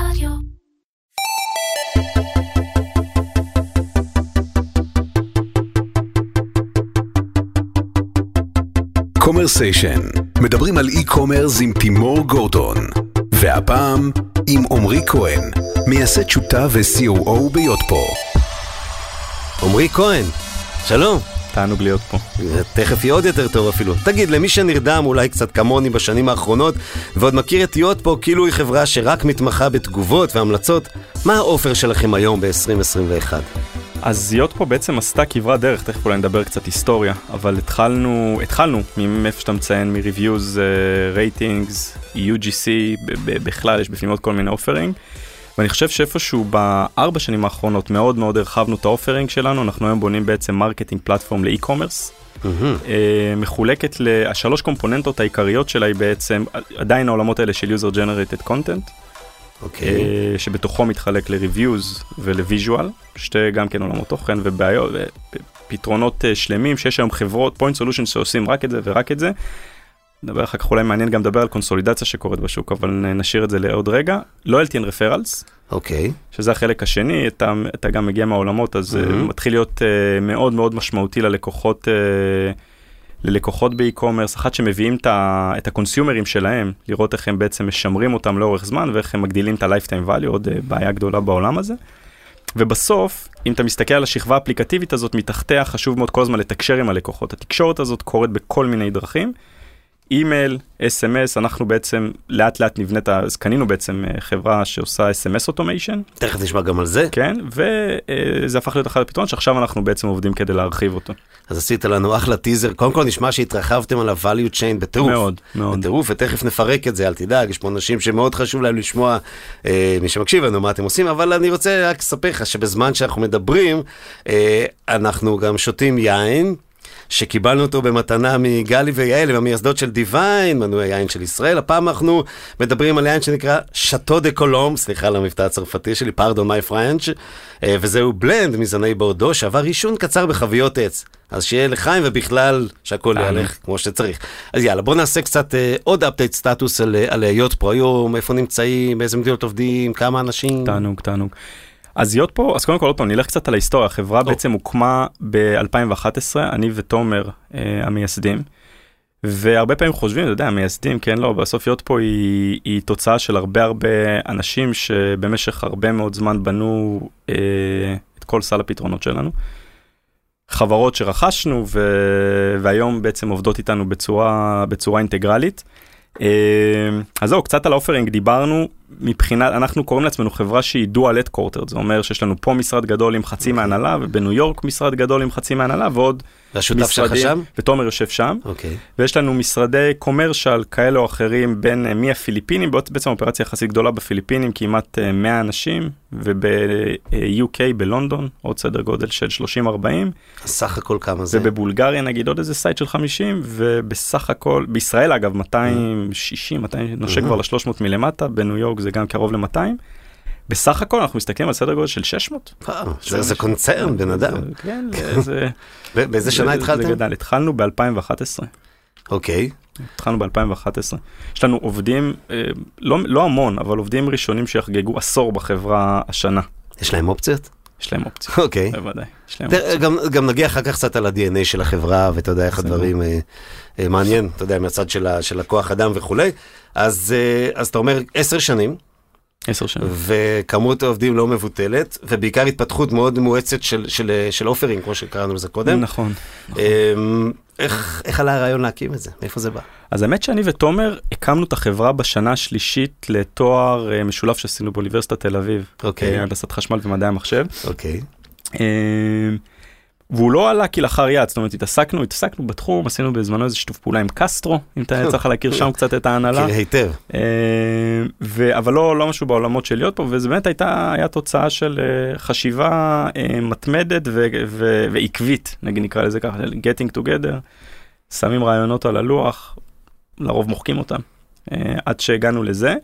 רדיו. Commersation, מדברים על e-commerce עם תימור גורדון. והפעם עם עמרי כהן, מייסד שותף ו-COO ב Yotpo. עמרי כהן, שלום. תענוג להיות פה. תכף יהיה עוד יותר טוב אפילו. תגיד, למי שנרדם אולי קצת כמוני בשנים האחרונות, ועוד מכיר את Yotpo כאילו היא חברה שרק מתמחה בתגובות והמלצות, מה ה offer שלכם היום ב-2021? אז Yotpo בעצם עשתה כברת דרך, תכף אולי נדבר קצת היסטוריה, אבל התחלנו, התחלנו מאיפה שאתה מציין, מ-reviews, ratings, uh, UGC, בכלל יש בפנים עוד כל מיני offering. ואני חושב שאיפשהו בארבע שנים האחרונות מאוד מאוד הרחבנו את ה offering שלנו, אנחנו היום בונים בעצם marketing platform ל e-commerce. Mm-hmm. מחולקת לשלוש קומפוננטות העיקריות שלה היא בעצם עדיין העולמות האלה של user generated content. אוקיי. Okay. שבתוכו מתחלק ל-reviews ול-visual, שתי גם כן עולמות תוכן ובעיות, פתרונות שלמים שיש היום חברות, point solutions שעושים רק את זה ורק את זה. נדבר אחר כך אולי מעניין גם לדבר על קונסולידציה שקורית בשוק, אבל נשאיר את זה לעוד רגע. loyalty and referrals. אוקיי. Okay. שזה החלק השני, אתה, אתה גם מגיע מהעולמות, אז mm-hmm. מתחיל להיות uh, מאוד מאוד משמעותי ללקוחות. Uh, ללקוחות ב e-commerce, אחת שמביאים את הקונסיומרים שלהם, לראות איך הם בעצם משמרים אותם לאורך זמן ואיך הם מגדילים את ה-lifetime value, עוד בעיה גדולה בעולם הזה. ובסוף, אם אתה מסתכל על השכבה האפליקטיבית הזאת, מתחתיה חשוב מאוד כל הזמן לתקשר עם הלקוחות. התקשורת הזאת קורית בכל מיני דרכים. אימייל, SMS, אנחנו בעצם לאט לאט נבנית, אז קנינו בעצם חברה שעושה SMS automation. תכף נשמע גם על זה. כן, וזה הפך להיות אחד הפתרונות שעכשיו אנחנו בעצם עובדים כדי להרחיב אותו. אז עשית לנו אחלה טיזר, קודם כל נשמע שהתרחבתם על ה-value chain בטירוף. מאוד, מאוד. בטירוף, ותכף נפרק את זה, אל תדאג, יש פה אנשים שמאוד חשוב להם לשמוע, אה, מי שמקשיב לנו מה אתם עושים, אבל אני רוצה רק לספר לך שבזמן שאנחנו מדברים, אה, אנחנו גם שותים יין. שקיבלנו אותו במתנה מגלי ויעל, הם המייסדות של דיוויין, מנוי היין של ישראל. הפעם אנחנו מדברים על יין שנקרא שאטו דה קולום, סליחה על המבטא הצרפתי שלי, פרדון מי פרנץ', וזהו בלנד מזני בורדו שעבר עישון קצר בחביות עץ. אז שיהיה לחיים ובכלל שהכל ילך כמו שצריך. אז יאללה, בואו נעשה קצת אה, עוד אפדייט סטטוס על, על היות פה היום, איפה נמצאים, באיזה מדינות עובדים, כמה אנשים. תענוג, תענוג. אז להיות פה, אז קודם כל עוד פעם נלך קצת על ההיסטוריה, החברה oh. בעצם הוקמה ב-2011, אני ותומר אה, המייסדים, והרבה פעמים חושבים, אתה יודע, המייסדים, כן, לא, בסוף להיות פה היא, היא תוצאה של הרבה הרבה אנשים שבמשך הרבה מאוד זמן בנו אה, את כל סל הפתרונות שלנו. חברות שרכשנו ו... והיום בעצם עובדות איתנו בצורה, בצורה אינטגרלית. אז זהו, קצת על האופרינג דיברנו, מבחינת, אנחנו קוראים לעצמנו חברה שהיא את קורטר, זה אומר שיש לנו פה משרד גדול עם חצי מהנהלה, ובניו יורק משרד גדול עם חצי מהנהלה, ועוד והשותף שלך שם? ותומר יושב שם. אוקיי. ויש לנו משרדי קומרשל כאלה או אחרים בין מהפיליפינים, בעצם אופרציה יחסית גדולה בפיליפינים, כמעט 100 אנשים, וב-UK בלונדון, עוד סדר גודל של 30-40. סך הכל כמה זה? ובבולגריה נגיד עוד איזה site של 50, ובסך הכל, בישראל אגב 260, 200, נושק כבר ל-300 מלמטה, בניו יורק זה גם קרוב ל-200. בסך הכל אנחנו מסתכלים על סדר גודל של 600. זה קונצרן, בן אדם. כן, זה... באיזה שנה התחלתם? התחלנו ב-2011. אוקיי. התחלנו ב-2011. יש לנו עובדים, לא, לא המון, אבל עובדים ראשונים שיחגגו עשור בחברה השנה. יש להם אופציות? יש להם אופציות. אוקיי. בוודאי. גם, גם נגיע אחר כך קצת על ה-DNA של החברה, ואתה יודע איך הדברים אה, אה, מעניין, אתה יודע, מהצד של, של הכוח אדם וכולי. אז, אה, אז אתה אומר עשר שנים. עשר שנים. וכמות העובדים לא מבוטלת, ובעיקר התפתחות מאוד מואצת של, של, של אופרינג, כמו שקראנו לזה קודם. נכון. נכון. איך, איך עלה הרעיון להקים את זה? מאיפה זה בא? אז האמת שאני ותומר הקמנו את החברה בשנה השלישית לתואר משולב שעשינו באוניברסיטת תל אביב. אוקיי. הנדסת חשמל ומדעי המחשב. אוקיי. והוא לא עלה כלאחר יד, זאת אומרת התעסקנו, התעסקנו בתחום, עשינו בזמנו איזה שיתוף פעולה עם קסטרו, אם אתה צריך להכיר שם קצת את ההנהלה. מכיר היטב. אבל לא, לא משהו בעולמות של Yotpo, וזה באמת הייתה, היה תוצאה של חשיבה מתמדת ועקבית, נגיד נקרא לזה ככה, getting together, שמים רעיונות על הלוח, לרוב מוחקים אותם, עד שהגענו לזה.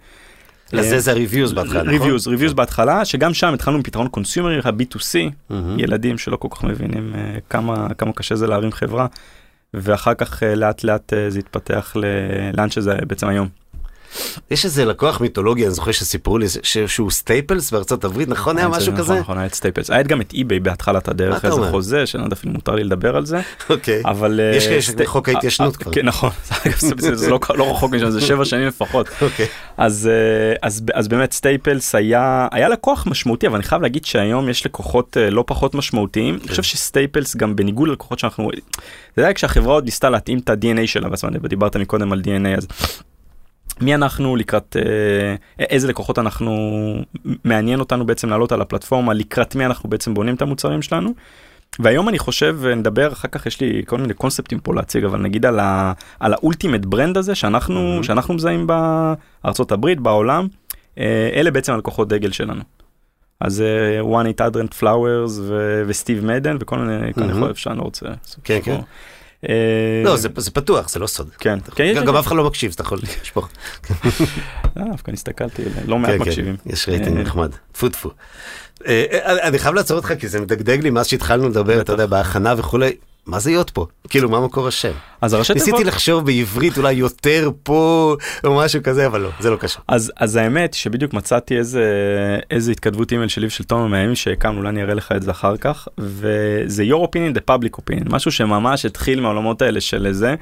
לזה זה reviews בהתחלה, נכון? reviews, reviews בהתחלה, שגם שם התחלנו מפתרון קונסיומרי, ה-B2C, ילדים שלא כל כך מבינים כמה, כמה קשה זה להרים חברה, ואחר כך לאט לאט זה התפתח לאן שזה בעצם היום. יש איזה לקוח מיתולוגי, אני זוכר שסיפרו לי שהוא Staples בארצות הברית, נכון היה משהו כזה? נכון, נכון, היה את Staples. היה גם את eBay בהתחלת הדרך, איזה? חוזה, שאני לא יודע אפילו מותר לי לדבר על זה. אוקיי. אבל... אה, יש כאלה חוק ההתיישנות אה, כבר. כן, נכון, זה- זה זה לא לא רחוק משם, זה שבע שנים לפחות. אוקיי. אז, אה, באמת Staples היה, היה לקוח משמעותי, אבל אני חייב להגיד שהיום יש לקוחות אה, לא פחות משמעותיים. אני חושב ש Staples גם בניגוד ללקוחות שאנחנו, אתה יודע, כשהחברה עוד ניסתה להתאים את ה-DNA שלה, בעצמה, דיברת מקודם על DNA, אז מי אנחנו לקראת, אה, איזה לקוחות אנחנו, מעניין אותנו בעצם לעלות על הפלטפורמה, לקראת מי אנחנו בעצם בונים את המוצרים שלנו. והיום אני חושב, נדבר, אחר כך יש לי כל מיני קונספטים פה להציג, אבל נגיד על, ה, על ה ultimate brand הזה שאנחנו, Mhm. שאנחנו מזהים בארצות הברית, בעולם, אה, אלה בעצם הלקוחות דגל שלנו. אז אה, one eight hundred flowers ו- ו Steve Madden וכל מיני, כאן Mhm. יכול אפשר, אני לא רוצה. כן. כן. אה, לא, זה זה פתוח, זה לא סוד. כן, כן, גם אף אחד לא מקשיב, אז אתה יכול לשפוך. אה, דווקא הסתכלתי, לא מעט כן, כן, מקשיבים. יש רייטינג אה, נחמד. טפו טפו. אני חייב לעצור אותך כי זה מדגדג לי מאז שהתחלנו לדבר, אתה יודע, בהכנה וכולי. מה זה להיות פה? כאילו, מה מקור השם? אז הראשי תיבות, ניסיתי לחשוב בעברית אולי יותר פה, או משהו כזה, אבל לא, זה לא קשור. אז, אז האמת שבדיוק מצאתי איזה, איזה התכתבות אימייל שלי ושל תומר מהימים שהקמנו, אולי אני אראה לך את זה אחר כך, וזה your opinion the public opinion, משהו שממש התחיל מהעולמות האלה של זה.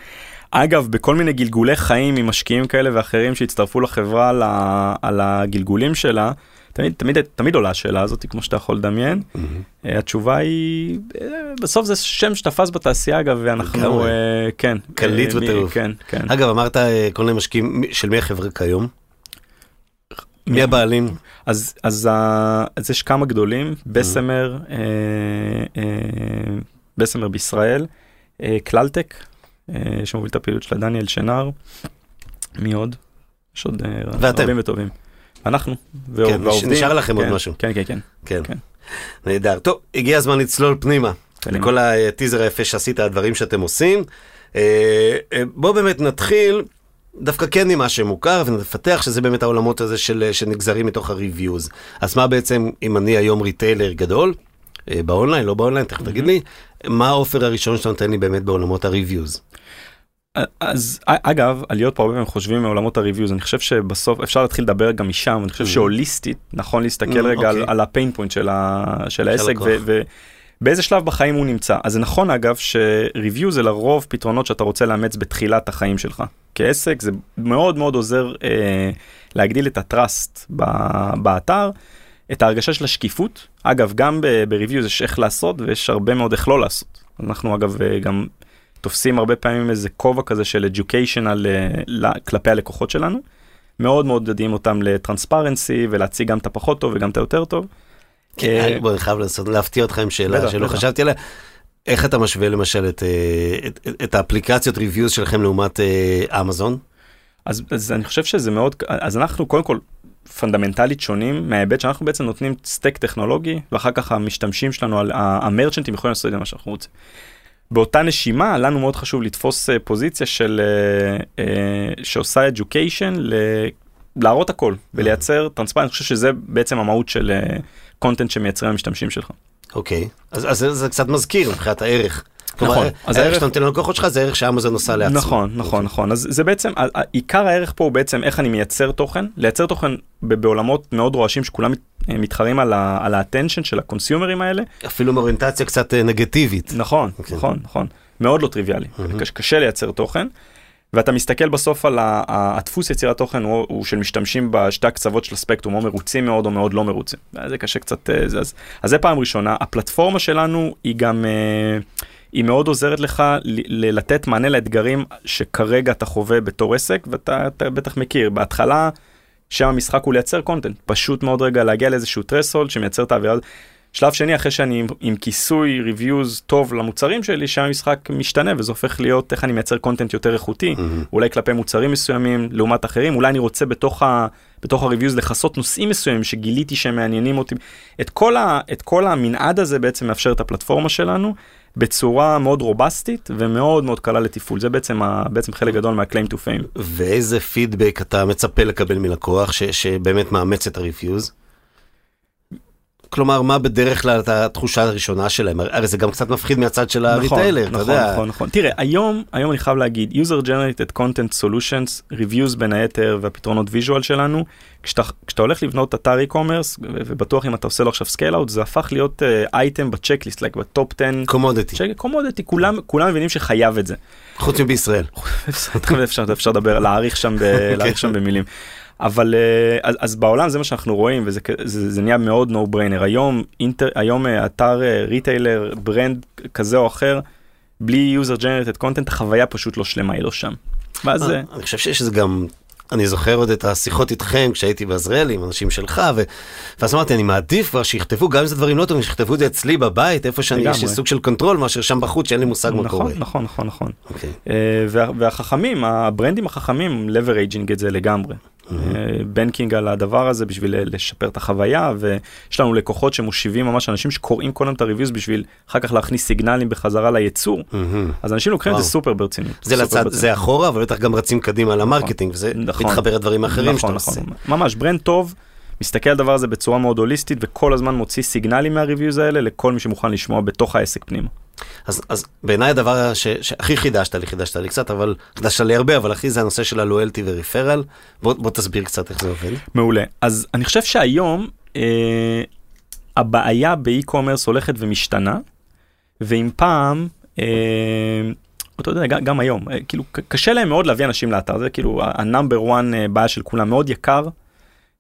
אגב, בכל מיני גלגולי חיים עם משקיעים כאלה ואחרים שהצטרפו לחברה על, ה, על הגלגולים שלה, תמיד, תמיד, תמיד עולה השאלה הזאת, כמו שאתה יכול לדמיין. אה, התשובה היא, אה, בסוף זה שם שתפס בתעשייה אגב, ואנחנו. אה, כן. קליט וטירוף. כן, כן. אגב, אמרת כל מיני משקיעים, של מי החברה כיום? מי הבעלים? אז, אז, אז יש כמה גדולים, בסמר, אה, אה, בסמר בישראל, קללטק, שמוביל את הפעילות של דניאל שנר, מי עוד? יש עוד. רבים וטובים. אנחנו, כן, וה- והעובדים. נשאר לכם עוד כן, משהו. כן, כן, כן. כן. כן. נהדר. טוב, הגיע הזמן לצלול פנימה. קדימה. לכל הטיזר היפה שעשית, הדברים שאתם עושים. אה, אה, בואו באמת נתחיל דווקא כן ממה שמוכר ונפתח שזה באמת העולמות הזה של, שנגזרים מתוך ה reviews. אז מה בעצם, אם אני היום retailer גדול, אה, באונליין, לא באונליין, תכף תגיד לי, מה ה offer הראשון שאתה נותן לי באמת בעולמות ה reviews? אז אגב, על Yotpo הרבה פעמים חושבים מעולמות ה reviews, אני חושב שבסוף אפשר להתחיל לדבר גם משם, אני חושב Mm. שהוליסטית נכון להסתכל Mm, רגע על- אוקיי. על ה pain point של ה- של העסק, ובאיזה שלב בחיים הוא נמצא. אז זה נכון אגב ש reviews זה לרוב פתרונות שאתה רוצה לאמץ בתחילת החיים שלך. כעסק זה מאוד מאוד עוזר אה, להגדיל את ה trust באתר, את ההרגשה של השקיפות. אגב, גם ב reviews יש איך לעשות ויש הרבה מאוד איך לא לעשות. אנחנו אגב אה, גם תופסים הרבה פעמים איזה כובע כזה של educational אה, כלפי הלקוחות שלנו. מאוד מאוד יודעים אותם ל transparency ולהציג גם את הפחות טוב וגם את היותר טוב. אה, בוא, אני חייב לעשות, להפתיע אותך עם שאלה שלא. חשבתי עליה. איך אתה משווה למשל את, אה, את, את, את האפליקציות reviews שלכם לעומת אה, אמזון? אז, אז אני חושב שזה מאוד, אז אנחנו קודם כל פונדמנטלית שונים מההיבט שאנחנו בעצם נותנים stack טכנולוגי ואחר כך המשתמשים שלנו, המרצ'נטים יכולים לעשות את זה מה שאנחנו רוצים. באותה נשימה לנו מאוד חשוב לתפוס אה, פוזיציה של אה, אה, שעושה education ל... להראות הכל ולייצר transparent, אני חושב שזה בעצם המהות של content שמייצרים המשתמשים שלך. אוקיי, אז, אז זה, קצת מזכיר מבחינת הערך. נכון, אז הערך שאתה נותן ללקוחות שלך זה ערך שאמזון עושה לעצמו. נכון, נכון, נכון. אז זה בעצם, עיקר הערך פה הוא בעצם איך אני מייצר תוכן, לייצר תוכן בעולמות מאוד רועשים שכולם אה, מתחרים על ה attention של הקונסיומרים האלה. אפילו מאוריינטציה קצת אה, נגטיבית. נכון, אוקיי. נכון, נכון. מאוד לא טריוויאלי. קש- קשה לייצר תוכן. ואתה מסתכל בסוף על הדפוס יצירת תוכן הוא, הוא של משתמשים בשתי הקצוות של הספקטרום, או מרוצים מאוד או מאוד לא מרוצים. זה קשה קצת, אה, זה, אז, אז זה פעם ראשונה. הפלטפורמה שלנו היא גם, אה, היא מאוד עוזרת לך לתת מענה לאתגרים שכרגע אתה חווה בתור עסק, ואתה אתה בטח מכיר. בהתחלה, שם המשחק הוא לייצר קונטנט. פשוט מאוד רגע להגיע לאיזשהו טרסולד שמייצר את האווירה. שלב שני, אחרי שאני עם, עם כיסוי ריוויוז טוב למוצרים שלי, שם המשחק משתנה וזה הופך להיות איך אני מייצר קונטנט יותר איכותי, אולי כלפי מוצרים מסוימים לעומת אחרים, אולי אני רוצה בתוך, ה, בתוך הריוויוז לכסות נושאים מסוימים שגיליתי שהם מעניינים אותי. את כל, ה, את כל המנעד הזה בעצם מאפשר את הפלטפורמה שלנו בצורה מאוד רובסטית ומאוד מאוד קלה לתפעול. זה בעצם, ה, בעצם חלק גדול מה-claim to fame. ואיזה פידבק אתה מצפה לקבל מלקוח ש, שבאמת מאמץ את ה reviews? כלומר, מה בדרך כלל התחושה הראשונה שלהם? הרי זה גם קצת מפחיד מהצד של ה retailer, אתה נכון, יודע. נכון, נכון. תראה, היום, היום אני חייב להגיד, user generated content solutions, reviews בין היתר והפתרונות visual שלנו, כשאתה, כשאתה הולך לבנות אתר e-commerce, ובטוח אם אתה עושה לו עכשיו scale out, זה הפך להיות אייטם ב checklist, like ב top 10. commodity, commodity, כולם, כולם מבינים שחייב את זה. חוץ מבישראל. אפשר, אפשר, אפשר לדבר, להאריך שם, ב, להאריך שם במילים. אבל אה, אז, אז בעולם זה מה שאנחנו רואים וזה זה, זה נהיה מאוד no brainer היום אינטר, היום אה, אתר אה, retailer brand כזה או אחר בלי user generated content החוויה פשוט לא שלמה היא לא שם. ואז אה, אני חושב שיש איזה גם, אני זוכר עוד את השיחות איתכם כשהייתי בעזריאלי עם אנשים שלך, ו... ואז אמרתי, אני מעדיף כבר שיכתבו, גם אם זה דברים לא טובים, שיכתבו את זה אצלי בבית, איפה שאני, יש לי. סוג של control, מאשר שם בחוץ, שאין לי מושג מה קורה. נכון נכון נכון נכון אוקיי. אה, וה, והחכמים הברנדים החכמים leveraging את זה לגמרי. banking על הדבר הזה בשביל לשפר את החוויה ויש לנו לקוחות שמושיבים ממש אנשים שקוראים היום את ה reviews בשביל אחר כך להכניס סיגנלים בחזרה לייצור. אז אנשים לוקחים את זה. סופר ברצינות. זה לצד. זה אחורה, אבל בטח גם רצים קדימה ל marketing, וזה נכון. מתחבר לדברים אחרים שאתה נכון, עושה. נכון, ממש brand טוב, מסתכל על הדבר הזה בצורה מאוד הוליסטית וכל הזמן מוציא סיגנלים מה reviews האלה לכל מי שמוכן לשמוע בתוך העסק פנימה. אז, אז בעיניי הדבר ש, שהכי חידשת לי, חידשת לי קצת, אבל חידשת לי הרבה, אבל הכי זה הנושא של הלואלטי וריפרל. בוא, בוא תסביר קצת איך זה עובד. מעולה. אז אני חושב שהיום אה, הבעיה באי-קומרס הולכת ומשתנה, ואם פעם, אה, אתה יודע, גם, גם היום, אה, כאילו קשה להם מאוד להביא אנשים לאתר, זה כאילו ה-number one אה, בעיה של כולם, מאוד יקר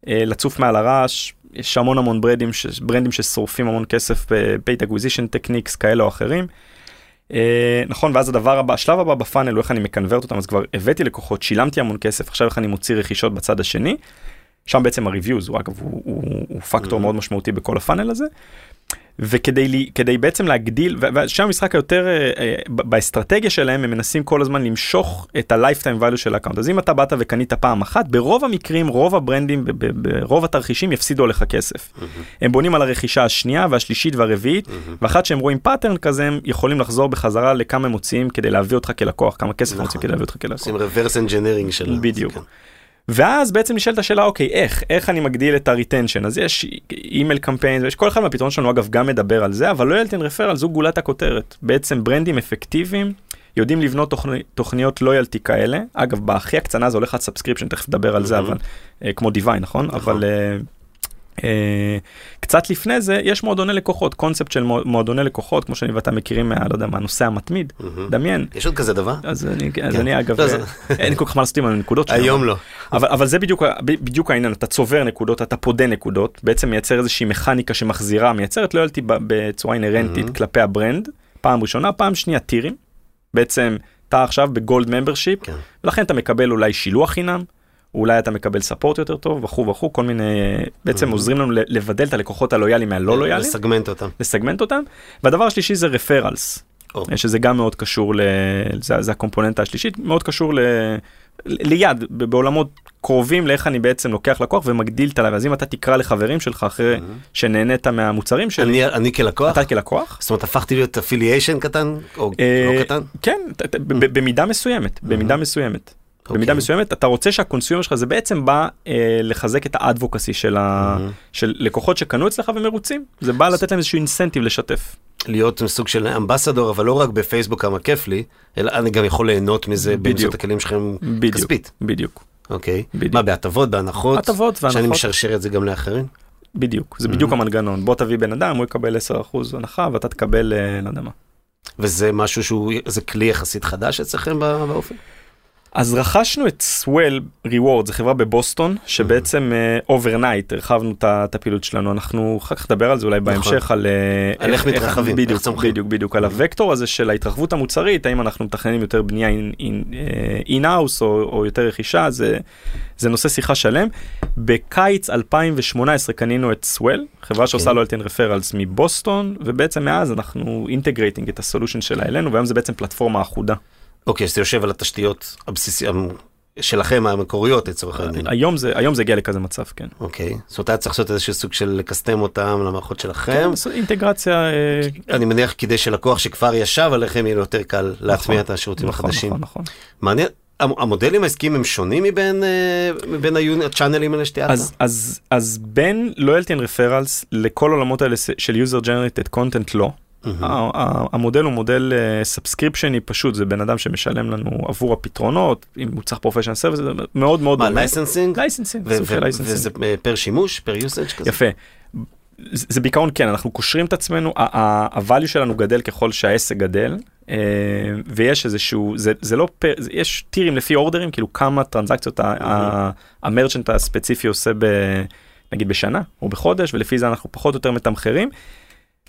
לצוף מעל הרעש, יש המון המון ברנדים, ש, ברנדים ששורפים המון כסף ב-Paid Acquisition Techniques כאלה או אחרים. אה, נכון, ואז הדבר הבא, השלב הבא ב funnel הוא איך אני מקנברט אותם, אז כבר הבאתי לקוחות, שילמתי המון כסף, עכשיו איך אני מוציא רכישות בצד השני. שם בעצם ה reviews הוא אגב הוא, הוא, הוא פקטור Mhm. מאוד משמעותי בכל ה funnel הזה. וכדי לי, כדי בעצם להגדיל ושם המשחק היותר אה, אה, באסטרטגיה שלהם הם מנסים כל הזמן למשוך את ה-lifetime value של ה account אז אם אתה באת וקנית פעם אחת ברוב המקרים רוב הברנדים ברוב התרחישים יפסידו לך כסף. הם בונים על הרכישה השנייה והשלישית והרביעית ואחת שהם רואים pattern כזה הם יכולים לחזור בחזרה לכמה הם מוציאים כדי להביא אותך כלקוח כמה כסף הם נכון. מוציאים כדי להביא אותך כלקוח. עושים reverse engineering של... בדיוק. ואז בעצם נשאלת השאלה אוקיי איך? איך אני מגדיל את ה retention אז יש email campaign ויש כל אחד מהפתרונות שלנו אגב גם מדבר על זה אבל loyalty and referral זו גולת הכותרת. בעצם ברנדים אפקטיביים יודעים לבנות תוכני, תוכניות loyalty כאלה. אגב בהכי הקצנה זה הולך עד subscription תכף נדבר על זה Mhm. אבל אה, כמו דיוויין נכון? אבל. אה, קצת לפני זה יש מועדוני לקוחות קונספט של מוע- מועדוני לקוחות כמו שאני ואתה מכירים מה, לא יודע, מהנוסע המתמיד מהמם. דמיין יש עוד כזה דבר? אז אני, אז כן. אני אגב לא, אה, אין כל כך מה לעשות עם הנקודות היום לא. אבל, אבל זה בדיוק, בדיוק העניין, אתה צובר נקודות, אתה פודה נקודות, בעצם מייצר איזושהי מכניקה שמחזירה, מייצרת loyalty ב- בצורה אינהרנטית. כלפי הברנד, פעם ראשונה, פעם שנייה טירים, בעצם אתה עכשיו ב gold membership, כן. ולכן אתה מקבל אולי שילוח חינם, אולי אתה מקבל support יותר טוב וכו' וכו', כל מיני, בעצם Mhm. עוזרים לנו לבדל את הלקוחות הלויאליים מהלא לויאליים, לסגמנט אותם. לסגמנט אותם, והדבר השלישי זה referrals, או. שזה גם מאוד קשור, ל... זה, זה הקומפוננטה השלישית, מאוד קשור ל... ליד, בעולמות קרובים לאיך אני בעצם לוקח לקוח ומגדיל את הלב, אז אם אתה תקרא לחברים שלך אחרי שנהנית מהמוצרים שלי, אני אני כלקוח? אתה כלקוח, זאת אומרת, הפכתי להיות affiliation קטן? או אה, לא קטן? כן, ב- במידה מסוימת, במידה מסוימת. במידה אוקיי. מסוימת אתה רוצה שה consumer שלך זה בעצם בא אה, לחזק את ה advocacy של, ה... מהמם. של לקוחות שקנו אצלך ומרוצים זה בא לתת להם איזשהו incentive לשתף. להיות סוג של ambassador, אבל לא רק בפייסבוק כמה כיף לי, אלא אני גם יכול ליהנות מזה. באמצעות הכלים שלכם בדיוק, כספית. בדיוק, אוקיי. בדיוק. מה, בהטבות, בהנחות? הטבות שאני והנחות. משרשר את זה גם לאחרים? בדיוק זה בדיוק המנגנון בוא תביא בן אדם הוא יקבל 10% הנחה ואתה תקבל אה, לא יודע מה. וזה משהו שהוא, זה כלי יחסית חדש אצלכם בא- באופן? אז רכשנו את סוול ריוורד זו חברה בבוסטון שבעצם overnight הרחבנו את ה- את הפעילות שלנו אנחנו אחר כך נדבר על זה אולי בהמשך על אה, איך מתרחבים, איך צומחים. בדיוק בדיוק על הוקטור הזה של ההתרחבות המוצרית האם אנחנו מתכננים יותר בנייה in-house או או יותר רכישה זה זה נושא שיחה שלם. בקיץ 2018 קנינו את Swell חברה שעושה אוקיי. loyalty and referrals מבוסטון ובעצם מאז אנחנו integrating את ה solution שלה אלינו והיום זה בעצם פלטפורמה אחודה. אוקיי, אז זה יושב על התשתיות הבסיסיות שלכם, המקוריות לצורך העניין. היום זה היום זה הגיע לכזה מצב כן. אוקיי, זאת אומרת, היה צריך לעשות איזשהו סוג של לקסטם אותם למערכות שלכם. כן, אינטגרציה אה, אני מניח כדי שלקוח שכבר ישב עליכם, יהיה לו יותר קל להטמיע את השירותים נכון, החדשים. נכון נכון. מעניין, המודלים העסקיים הם שונים מבין, אה, מבין הצ'אנלים האלה שתיארת? אז, אז, אז בין loyalty and referrals לכל העולמות האלה של user generated content לא. Mm-hmm. המודל הוא מודל סאבסקריפשני uh, פשוט זה בן אדם שמשלם לנו עבור הפתרונות אם הוא צריך professional service זה מאוד מאוד מה licensing? licensing. וזה per שימוש per usage כזה? יפה. זה בעיקרון כן אנחנו קושרים את עצמנו ה value שלנו גדל ככל שהעסק גדל אה, ויש איזשהו זה זה לא per יש טירים לפי אורדרים כאילו כמה טרנזקציות ה merchant הספציפי עושה ב, נגיד בשנה או בחודש ולפי זה אנחנו פחות או יותר מתמחרים.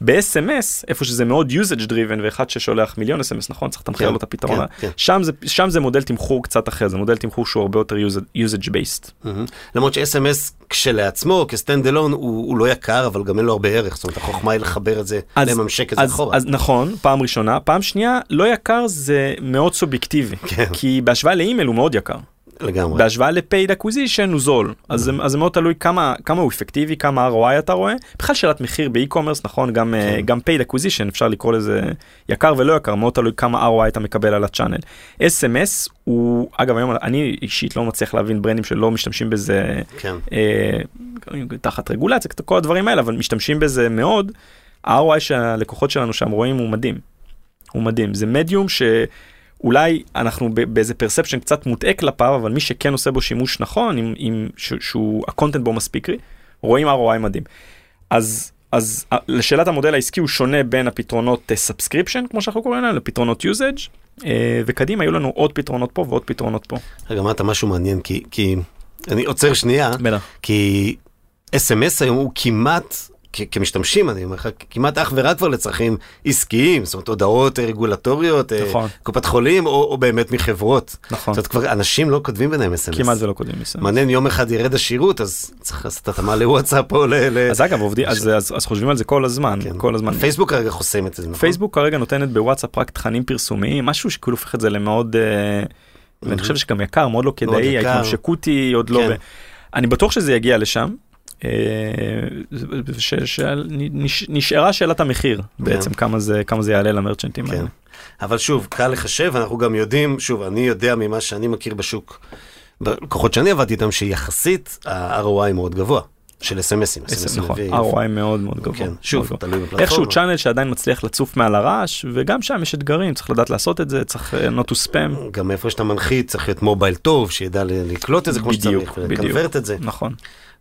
ב-SMS איפה שזה מאוד usage driven ואחד ששולח מיליון SMS נכון צריך לתמחר כן, לו את הפתרון כן, כן. שם זה שם זה מודל תמחור קצת אחר זה מודל תמחור שהוא הרבה יותר usage based. מהמם. למרות ש-SMS כשלעצמו כסטנד אלון הוא, הוא לא יקר אבל גם אין לו הרבה ערך זאת אומרת החוכמה היא לחבר את זה אז- לממשק את זה אז, אחורה. אז נכון פעם ראשונה פעם שנייה לא יקר זה מאוד סובייקטיבי כן. כי בהשוואה לאימייל הוא מאוד יקר לגמרי. בהשוואה ל paid acquisition הוא זול אז, זה- אז זה מאוד תלוי כמה כמה הוא אפקטיבי כמה ROI אתה רואה בכלל שאלת מחיר ב e-commerce נכון גם כן. כן. גם paid acquisition אפשר לקרוא לזה יקר ולא יקר מאוד תלוי כמה ROI אתה מקבל על ה channel. SMS הוא אגב היום אני אישית לא מצליח להבין ברנדים שלא משתמשים בזה כן. אה, תחת רגולציה כל הדברים האלה אבל משתמשים בזה מאוד. ה-ROI שהלקוחות שלנו שם רואים הוא מדהים. הוא מדהים זה מדיום שאולי אנחנו באיזה perception קצת מוטעה כלפיו אבל מי שכן עושה בו שימוש נכון עם, עם ש- שהוא ה content בו מספיק רואים ROI מדהים. אז אז לשאלת המודל העסקי הוא שונה בין הפתרונות subscription כמו שאנחנו קוראים להם לפתרונות usage וקדימה היו לנו עוד פתרונות פה ועוד פתרונות פה. רגע אמרת משהו מעניין כי כי אני עוצר שנייה בטח. כי SMS היום הוא כמעט, כמשתמשים, אני אומר לך, כמעט אך ורק כבר לצרכים עסקיים, זאת אומרת הודעות אה, רגולטוריות, אה, נכון. קופת חולים, או, או באמת מחברות. נכון. זאת אומרת, כבר אנשים לא כותבים ביניהם אס.אם.אס. כמעט ולא כותבים מסם. מעניין, יום אחד ירד השירות, אז צריך לעשות התאמה לוואטסאפ או ל... אז אגב עובדים אז, אז, אז חושבים על זה כל הזמן כן. כל הזמן. פייסבוק כרגע חוסם את זה, נכון? פייסבוק כרגע נותנת בוואטסאפ רק תכנים פרסומיים משהו שכאילו הופך את זה למאוד אה, ואני חושב שגם יקר מאוד לא כדאי. ההתממשקות היא עוד לא. כן. אני בטוח שזה יגיע לשם. אה, ש- ש- נש- נשארה שאלת המחיר בעצם כמה זה כמה זה יעלה למרצ'נטים כן. האלה. אבל שוב, קל לחשב, אנחנו גם יודעים, שוב, אני יודע ממה שאני מכיר בשוק, בלקוחות שאני עבדתי איתם, שיחסית ה-ROI מאוד גבוה, של אס.אם.אסים. נכון, ROI מאוד מאוד גבוה. כן, שוב. תלוי בפלטפורמה. איכשהו צ'אנל שעדיין מצליח לצוף מעל הרעש וגם שם יש אתגרים צריך לדעת לעשות את זה צריך אה, not to spam. גם איפה שאתה מנחית צריך להיות mobile טוב, שידע לקלוט את זה כמו שצריך. ולקנברט את זה, נכון.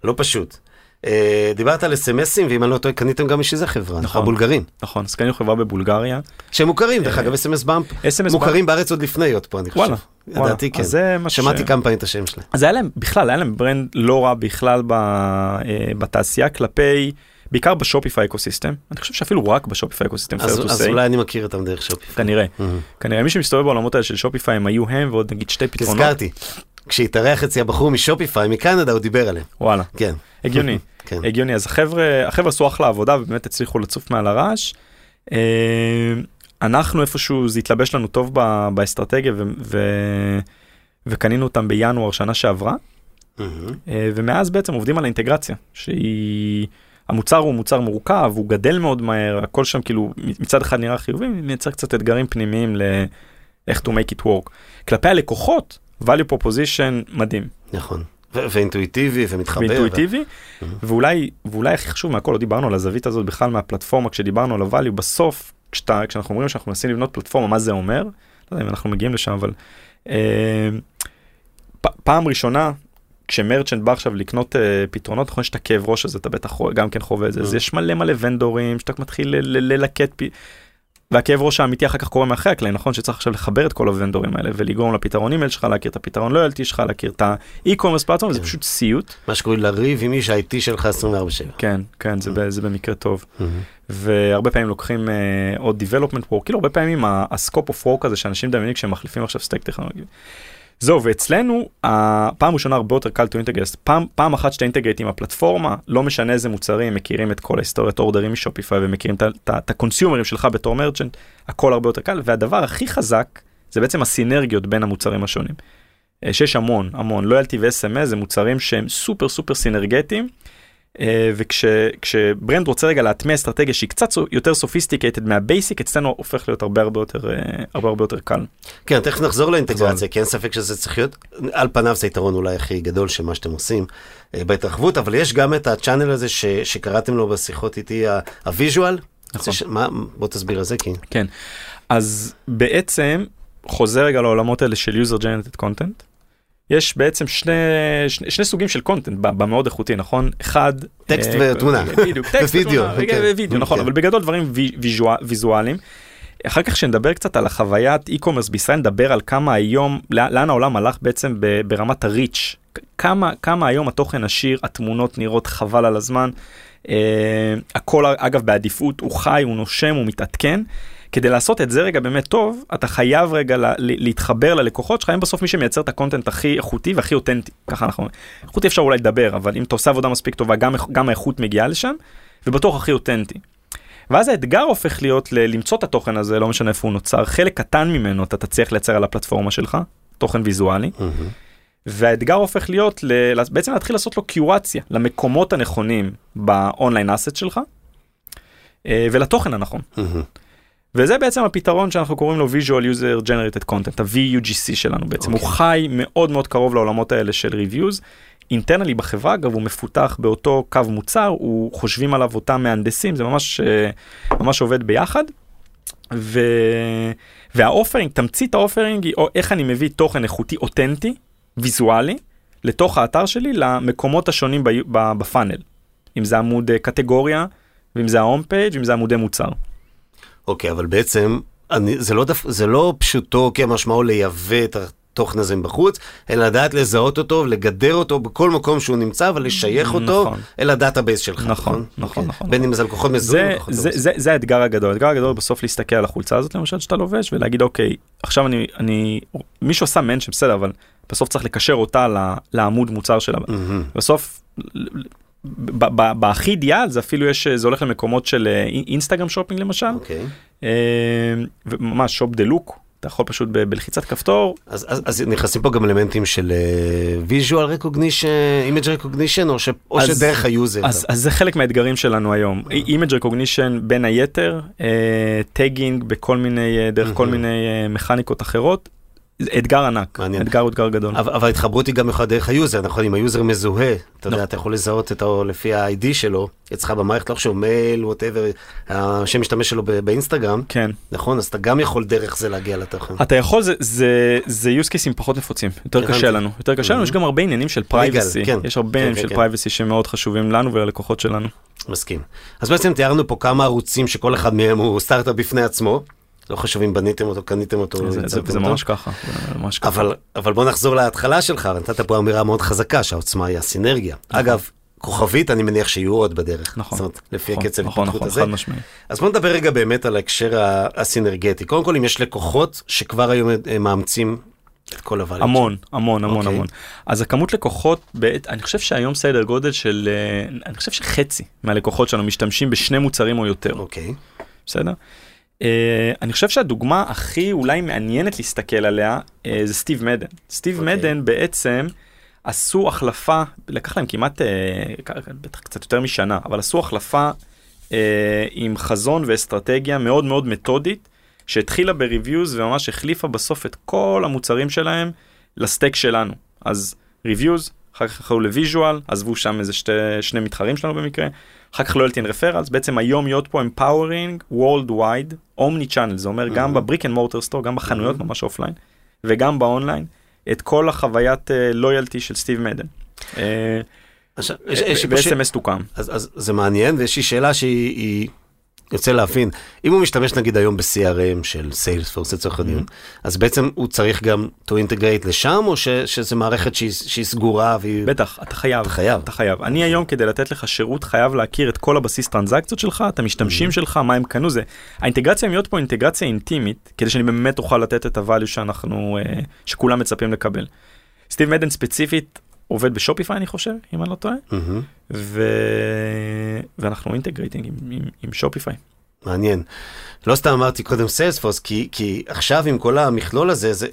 לא פשוט. אה, דיברת על אס.אם.אסים, ואם אני לא טועה, קניתם גם בשביל זה חברה, נכון. הבולגרים, נכון, אז קנינו חברה בבולגריה. שהם מוכרים, דרך אגב, SMSBump, מוכרים בארץ עוד לפני עוד פה, אני חושב. וואלה. ידעתי, כן. שמעתי כמה פעמים את השם שלהם. אז היה להם בכלל היה להם brand לא רע בכלל אה, בתעשייה כלפי בעיקר ב Shopify ecosystem אני חושב שאפילו רק ב Shopify ecosystem אז אז. אולי אני מכיר אותם דרך שופיפיי. כנראה. כנראה מי שמסתובב בעולמות האלה של שופיפיי הם היו הם ועוד נגיד שתי פתרונות תזכרתי, כשהתארח אצלי הבחור משופיפיי מקנדה, הוא דיבר עליהם. וואלה כן. הגיוני כן. הגיוני אז החבר'ה החבר'ה עשו אחלה עבודה ובאמת הצליחו לצוף מעל הרעש. אה, אנחנו איפשהו זה התלבש לנו טוב באסטרטגיה ו- ו- וקנינו אותם בינואר שנה שעברה. אה, ומאז בעצם עובדים על האינטגרציה שהיא המוצר הוא מוצר מורכב הוא גדל מאוד מהר הכל שם כאילו מצד אחד נראה חיובי מייצר קצת אתגרים פנימיים לאיך to make it work כלפי הלקוחות value proposition מדהים נכון. ואינטואיטיבי ומתחבר. ואינטואיטיבי Mhm. ואולי ואולי הכי חשוב מהכל לא דיברנו על הזווית הזאת בכלל מהפלטפורמה כשדיברנו על ה-value בסוף כשאתה כשאנחנו אומרים שאנחנו מנסים לבנות פלטפורמה מה זה אומר לא יודע אם אנחנו מגיעים לשם אבל אה, פ- פעם ראשונה כש merchant בא עכשיו לקנות אה, פתרונות נכון יש את הכאב ראש הזה אתה בטח גם כן חווה את זה אז Mm. יש מלא מלא ונדורים שאתה מתחיל ל- ל- ללקט. והכאב ראש האמיתי אחר כך קורה מאחורי הקלעים נכון שצריך עכשיו לחבר את כל הוונדורים האלה ולגרום לפתרון אימייל שלך להכיר את הפתרון loyalty שלך להכיר את ה e-commerce platform זה כן. פשוט סיוט מה שקוראים לריב עם איש ה-IT שלך 24/7. כן כן זה, ב- זה במקרה טוב מהמם. והרבה פעמים לוקחים uh, עוד development work כאילו הרבה פעמים ה-scope of work הזה שאנשים מדמיינים כשהם מחליפים עכשיו stack טכנולוגי. זהו ואצלנו הפעם ראשונה הרבה יותר קל to integrate פעם פעם אחת שאתה integrate עם הפלטפורמה לא משנה איזה מוצרים מכירים את כל ההיסטוריית אורדרים מ Shopify ומכירים את הקונסיומרים שלך בתור merchant הכל הרבה יותר קל והדבר הכי חזק זה בעצם הסינרגיות בין המוצרים השונים. אה, שיש המון המון loyalty ו-SMS זה מוצרים שהם סופר סופר סינרגטיים. אה, וכש brand רוצה רגע להטמיע אסטרטגיה שהיא קצת יותר sophisticated מה basic, אצלנו הופך להיות הרבה הרבה יותר, אה, הרבה הרבה יותר קל. כן, תכף נחזור לאינטגרציה, כי אין ספק שזה צריך להיות, על פניו זה היתרון אולי הכי גדול של מה שאתם עושים אה, בהתרחבות, אבל יש גם את ה channel הזה ש, שקראתם לו בשיחות איתי, ה visual. נכון. ש... מה, בוא תסביר על זה, כי... כן, אז בעצם חוזר רגע לעולמות האלה של user generated content. יש בעצם שני, שני, שני סוגים של content במאוד איכותי, נכון? אחד... טקסט אה, ותמונה. בדיוק, טקסט ותמונה, ווידאו, נכון, כן. אבל בגדול דברים ויזואליים. אחר כך שנדבר קצת על החוויית e-commerce בישראל, נדבר על כמה היום, לאן העולם הלך בעצם ברמת הריץ', כמה, כמה היום התוכן עשיר, התמונות נראות חבל על הזמן, uh, הכל אגב בעדיפות, הוא חי, הוא נושם, הוא מתעדכן. כדי לעשות את זה רגע באמת טוב, אתה חייב רגע לה, להתחבר ללקוחות שלך, הם בסוף מי שמייצר את הקונטנט הכי איכותי והכי אותנטי, ככה אנחנו, איכותי אפשר אולי לדבר, אבל אם אתה עושה עבודה מספיק טובה, גם, גם האיכות מגיעה לשם, ובטוח הכי אותנטי. ואז האתגר הופך להיות ל- למצוא את התוכן הזה, לא משנה איפה הוא נוצר, חלק קטן ממנו אתה תצליח לייצר על הפלטפורמה שלך, תוכן ויזואלי. Mm-hmm. והאתגר הופך להיות ל- בעצם להתחיל לעשות לו קיורציה למקומות הנכונים באונליין אסט שלך אה, ולתוכן הנכון. Mm-hmm. וזה בעצם הפתרון שאנחנו קוראים לו visual user generated content, ה-VUGC שלנו בעצם, okay. הוא אוקיי. חי מאוד מאוד קרוב לעולמות האלה של reviews. אינטרנלי בחברה אגב הוא מפותח באותו קו מוצר, הוא חושבים עליו אותם מהנדסים, זה ממש, אה, ממש עובד ביחד. ו... וה offering, תמצית ה offering היא איך אני מביא תוכן איכותי אותנטי, ויזואלי, לתוך האתר שלי למקומות השונים ב funnel. אם זה עמוד אה, קטגוריה, ואם זה ה home page, ואם זה עמודי מוצר. אוקיי, אבל בעצם אני, זה, לא דף, זה לא פשוטו כמשמעו לייבא את התוכן הזה מבחוץ, אלא לדעת לזהות אותו, לגדר אותו בכל מקום שהוא נמצא, ולשייך אותו נכון. אל ה database שלך. נכון, נכון, נכון. אוקיי. נכון בין אם זה לקוחות מזוהים. זה, זה, זה, זה האתגר הגדול, האתגר הגדול בסוף להסתכל על החולצה הזאת למשל שאתה לובש, ולהגיד אוקיי, עכשיו אני, אני, מישהו עשה mention בסדר, אבל בסוף צריך לקשר אותה לעמוד מוצר שלה. Mm-hmm. בסוף בהכי אידיאל זה אפילו יש זה הולך למקומות של Instagram shopping למשל. אוקיי. ממש shop the look. אתה יכול פשוט ב- בלחיצת כפתור. אז, אז, אז נכנסים פה גם אלמנטים של uh, recognition, image recognition, או, ש, או אז, שדרך ה user. אז, אז זה חלק מהאתגרים שלנו היום. image recognition בין היתר, tagging uh, בכל מיני, דרך כל מיני uh, מכניקות אחרות. אתגר ענק, מעניין. אתגר אתגר גדול. אבל, אבל ההתחברות היא גם יכולה דרך ה user, נכון? אם ה user מזוהה, אתה יודע, אתה יכול לזהות אותו לפי ה-ID שלו, אצלך במערכת, לא חשוב, מייל, whatever, השם משתמש שלו באינסטגרם. כן. נכון? אז אתה גם יכול דרך זה להגיע לתוכן. אתה יכול, זה, זה, זה use cases פחות נפוצים, יותר קשה לנו. יותר קשה לנו, יש גם הרבה עניינים של privacy, כן. יש הרבה עניינים כן, של כן. privacy שמאוד חשובים לנו וללקוחות שלנו. מסכים. אז בעצם תיארנו פה כמה ערוצים שכל אחד מהם הוא סטארט-אפ בפני עצמו. לא חשוב אם בניתם אותו, קניתם אותו. זה, זה, זה ממש ככה, ממש ככה. אבל, אבל בוא נחזור להתחלה שלך, נתת פה אמירה מאוד חזקה, שהעוצמה היא הסינרגיה. נכון. אגב, כוכבית, אני מניח שיהיו עוד בדרך. נכון. זאת אומרת, לפי נכון, הקצב נכון, נכון, חד משמעי. אז בוא נדבר רגע באמת על ההקשר הסינרגטי. קודם כל, אם יש לקוחות שכבר היום אה, מאמצים את כל הוואליות. המון, המון, המון, okay. אוקיי. המון. אז הכמות לקוחות, בעת, אני חושב שהיום סדר גודל של, אה, אני חושב שחצי מהלקוחות שלנו משתמשים בשני מוצרים או יותר. אוקיי. Okay. בסדר? Uh, אני חושב שהדוגמה הכי אולי מעניינת להסתכל עליה uh, זה סטיב מדן. סטיב okay. אוקיי. מדן בעצם עשו החלפה, לקח להם כמעט, uh, בטח קצת יותר משנה, אבל עשו החלפה uh, עם חזון ואסטרטגיה מאוד מאוד מתודית, שהתחילה ב reviews וממש החליפה בסוף את כל המוצרים שלהם ל stack שלנו. אז reviews, אחר כך הלכו ל visual, עזבו שם איזה שתי, שני מתחרים שלנו במקרה. אחר כך loyalty referrals, בעצם היום Yotpo empowering worldwide, omni-channel, זה אומר גם ב brick and mortar store, גם בחנויות ממש offline, וגם באונליין, את כל החוויית לויאלטי אה, של סטיב מדן. ב-SMS תוקם. אז זה מעניין, ויש לי שאלה שהיא יוצא להבין, אם הוא משתמש נגיד היום ב-CRM של סיילספורס לצורך הדיון, mm-hmm. אז בעצם הוא צריך גם to integrate לשם, או ש, שזה מערכת שהיא, שהיא סגורה והיא... בטח, אתה חייב. אתה חייב. אתה חייב. אני היום כדי לתת לך שירות חייב להכיר את כל הבסיס טרנזקציות שלך, את המשתמשים mm-hmm. שלך, מה הם קנו, זה... האינטגרציה ל Yotpo אינטגרציה אינטימית, כדי שאני באמת אוכל לתת את ה value שאנחנו, אה, שכולם מצפים לקבל. Steve Madden ספציפית עובד ב Shopify אני חושב, אם אני לא טועה, mm-hmm. ו... ואנחנו integrating עם, עם, עם Shopify. מעניין. לא סתם אמרתי קודם Salesforce, כי, כי עכשיו עם כל המכלול הזה, זה,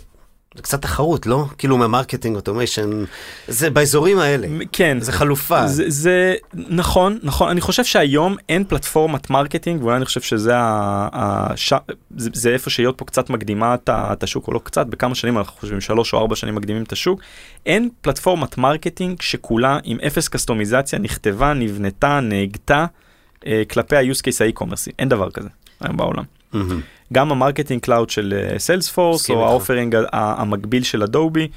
זה קצת תחרות, לא? כאילו מה marketing automation, זה באזורים האלה. כן. זה חלופה. זה, זה נכון, נכון. אני חושב שהיום אין פלטפורמת marketing, ואולי אני חושב שזה ה, הש, זה, זה איפה ש Yotpo קצת מקדימה את השוק, או לא קצת, בכמה שנים אנחנו חושבים, שלוש או ארבע שנים מקדימים את השוק. אין פלטפורמת marketing שכולה עם אפס קסטומיזציה, נכתבה, נבנתה, נהגתה אה, כלפי ה-use case האי-קומרסי. אין דבר כזה היום בעולם. Mm-hmm. גם ה marketing cloud של Salesforce, או ה offering המקביל של Adobe,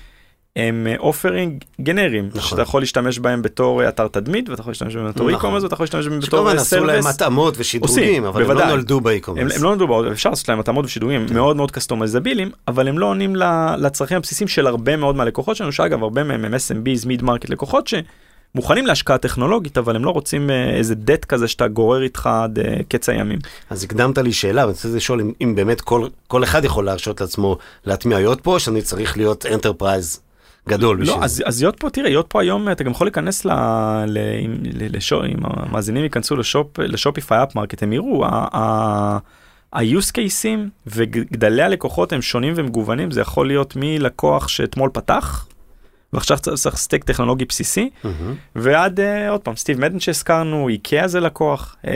הם offering גנריים, נכון. שאתה יכול להשתמש בהם בתור אתר תדמית, ואתה יכול להשתמש בהם בתור נכון. e-commerce, ואתה יכול להשתמש בהם בתור שכמובן service. עשו להם התאמות ושדרוגים, אבל בוודאי. הם לא נולדו ב e-commerce. הם, הם לא נולדו, אפשר לעשות להם התאמות ושדרוגים כן. מאוד מאוד קסטומייזבילים, אבל הם לא עונים לצרכים הבסיסיים של הרבה מאוד מהלקוחות שלנו, שאגב, הרבה מהם הם SMBs, mid-market לקוחות, ש... מוכנים להשקעה טכנולוגית, אבל הם לא רוצים אה, איזה דט כזה שאתה גורר איתך עד אה, קץ הימים. אז הקדמת לי שאלה, ואני רוצה לשאול אם, אם באמת כל, כל אחד יכול להרשות לעצמו להטמיע ל Yotpo, או שאני צריך להיות enterprise גדול בשביל לא, אז, אז Yotpo, תראה, Yotpo היום, אתה גם יכול להיכנס ל... ל... ל... לשו... אם המאזינים ייכנסו לשופ... ל Shopify app market, הם יראו, ה-use cases וגדלי הלקוחות הם שונים ומגוונים, זה יכול להיות מלקוח שאתמול פתח, ועכשיו צריך סטייק טכנולוגי בסיסי, mm-hmm. ועד uh, עוד פעם סטיב מדן שהזכרנו, איקאה זה לקוח, uh,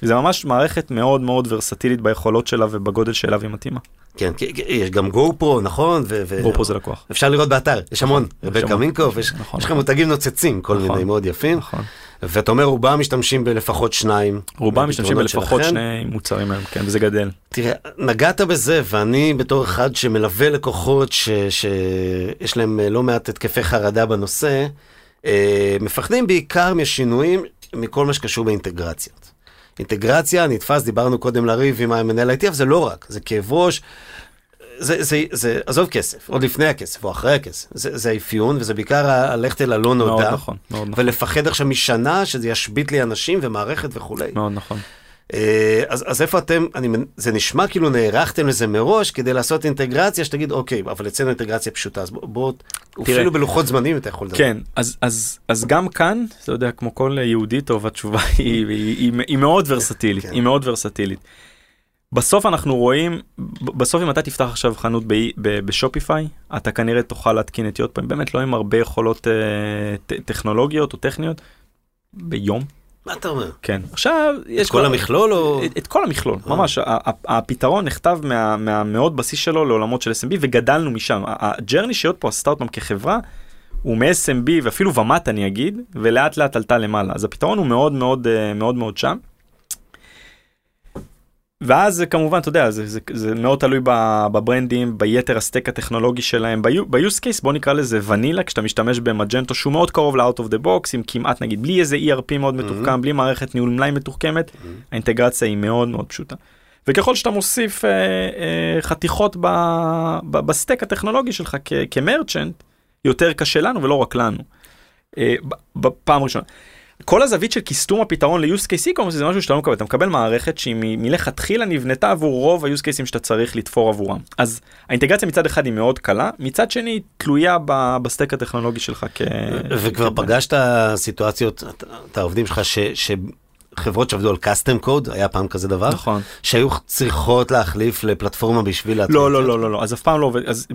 זה ממש מערכת מאוד מאוד ורסטילית ביכולות שלה ובגודל שלה והיא מתאימה. כן, יש גם גו פרו, נכון? ו- גו פרו זה לקוח. אפשר לראות באתר, יש המון, רבקה מינקוף, יש נכון, לך מותגים נוצצים, כל נכון, מיני מאוד יפים. נכון. ואתה אומר רובם משתמשים בלפחות שניים. רובם משתמשים בלפחות. שני מוצרים היום, כן, וזה גדל. תראה, נגעת בזה, ואני בתור אחד שמלווה לקוחות ש, שיש להם לא מעט התקפי חרדה בנושא, אה, מפחדים בעיקר משינויים מכל מה שקשור באינטגרציות. אינטגרציה, נתפס, דיברנו קודם לריב עם המנהל IT, אבל זה לא רק, זה כאב ראש. זה, זה, זה, עזוב כסף, עוד לפני הכסף או אחרי הכסף, זה, זה האפיון וזה בעיקר הלכת אל הלא נודע. מאוד נכון, מאוד נכון. ולפחד עכשיו משנה שזה ישבית לי אנשים ומערכת וכולי. מאוד נכון. אז, אז איפה אתם, אני, זה נשמע כאילו נערכתם לזה מראש כדי לעשות אינטגרציה, שתגיד אוקיי, אבל אצלנו אינטגרציה פשוטה, אז בוא, בוא אפילו בלוחות זמנים אתה יכול לדבר. כן, אז, אז, אז גם כאן, אתה יודע, כמו כל יהודי טוב, התשובה היא, היא, היא, היא מאוד ורסטילית, כן. היא מאוד ורסטילית. בסוף אנחנו רואים, בסוף אם אתה תפתח עכשיו חנות בשופיפיי, אתה כנראה תוכל להתקין את יוטפיים, באמת לא עם הרבה יכולות אה, טכנולוגיות או טכניות, ביום. מה אתה אומר? כן. עכשיו, יש... את כל המכלול או... את, את כל המכלול, ממש. הפתרון נכתב מה, מהמאוד בסיס שלו לעולמות של SMB וגדלנו משם. הג'רני שיוט פה עשתה אותם כחברה, הוא מ-SMB ואפילו ומט אני אגיד, ולאט לאט עלתה למעלה. אז הפתרון הוא מאוד מאוד מאוד מאוד שם. ואז זה כמובן, אתה יודע, זה, זה, זה מאוד תלוי בברנדים, ביתר הסטק הטכנולוגי שלהם, ב-use case בוא נקרא לזה ונילה, כשאתה משתמש במג'נטו שהוא מאוד קרוב ל-out of the box, עם כמעט נגיד בלי איזה ERP מאוד מתוחכם, mm-hmm. בלי מערכת ניהול מלאי מתוחכמת, mm-hmm. האינטגרציה היא מאוד מאוד פשוטה. וככל שאתה מוסיף אה, אה, חתיכות ב, ב, ב stack הטכנולוגי שלך כ- כ merchant, יותר קשה לנו ולא רק לנו. אה, בפעם ראשונה. כל הזווית של קיסטום הפתרון ל-use case e-commerce זה משהו שאתה לא מקבל, אתה מקבל מערכת שהיא מלכתחילה נבנתה עבור רוב ה-use cases שאתה צריך לתפור עבורם. אז האינטגרציה מצד אחד היא מאוד קלה, מצד שני היא תלויה ב stack הטכנולוגי שלך כ... וכבר פגשת סיטואציות, את העובדים שלך, ש... חברות שעבדו על custom code, היה פעם כזה דבר? נכון. שהיו צריכות להחליף לפלטפורמה בשביל. לא, לא, לא, לא, לא, אז אף פעם לא עובד, אז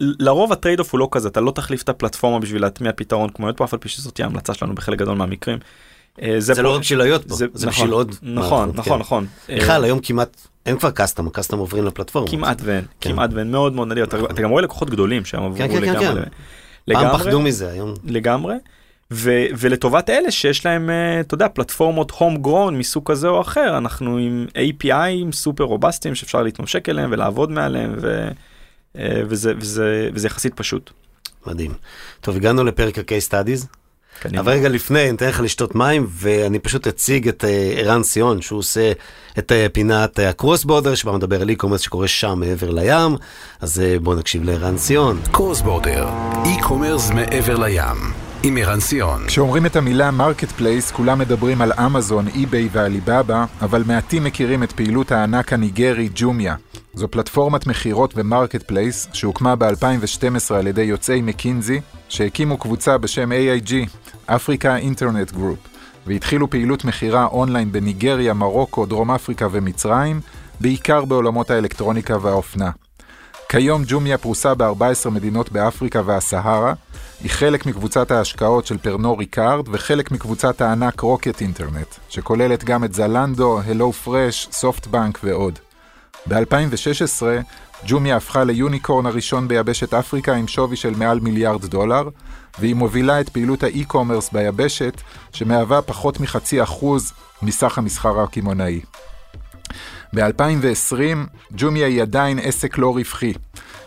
לרוב ה trade-off הוא לא כזה, אתה לא תחליף את הפלטפורמה בשביל להטמיע פתרון כמו Yotpo, אף על פי שזאת תהיה המלצה שלנו בחלק גדול מהמקרים. זה לא רק בשביל Yotpo, זה בשביל עוד. נכון, נכון, נכון. בכלל, היום כמעט אין כבר custom, ה custom עוברים לפלטפורמה. כמעט ואין, כמעט ואין, מאוד מאוד נדיר, אתה גם רואה לקוחות גדולים שהם עברו לגמרי. פעם פחדו מזה, היום. לגמרי. ו- ולטובת אלה שיש להם, אתה יודע, פלטפורמות home grown מסוג כזה או אחר, אנחנו עם API סופר רובסטיים שאפשר להתממשק אליהם ולעבוד מעליהם, ו- וזה, וזה, וזה יחסית פשוט. מדהים. טוב, הגענו לפרק ה-case studies. אבל רגע לפני, אני אתן לך לשתות מים, ואני פשוט אציג את ערן סיון, שהוא עושה את פינת הקרוס בורדר, שבה מדבר על e-commerce שקורה שם מעבר לים, אז בואו נקשיב לערן סיון. Cross border, e-commerce מעבר לים. עם ערן סיון. כשאומרים את המילה marketplace, כולם מדברים על אמזון, eBay ועליבאבא, אבל מעטים מכירים את פעילות הענק הניגרי ג'ומיה. זו פלטפורמת מכירות ו marketplace שהוקמה ב-2012 על ידי יוצאי מקינזי, שהקימו קבוצה בשם AIG, Africa Internet Group, והתחילו פעילות מכירה אונליין בניגריה, מרוקו, דרום אפריקה ומצרים, בעיקר בעולמות האלקטרוניקה והאופנה. כיום ג'ומיה פרוסה ב-14 מדינות באפריקה והסהרה, היא חלק מקבוצת ההשקעות של Pernod Ricard וחלק מקבוצת הענק Rocket Internet, שכוללת גם את Zalando, HelloFresh, SoftBank ועוד. ב-2016 ג'ומיה הפכה ל unicorn הראשון ביבשת אפריקה עם שווי של מעל מיליארד דולר, והיא מובילה את פעילות ה e-commerce ביבשת, שמהווה פחות מחצי אחוז מסך המסחר הקמעונאי. ב-2020 ג'ומיה היא עדיין עסק לא רווחי.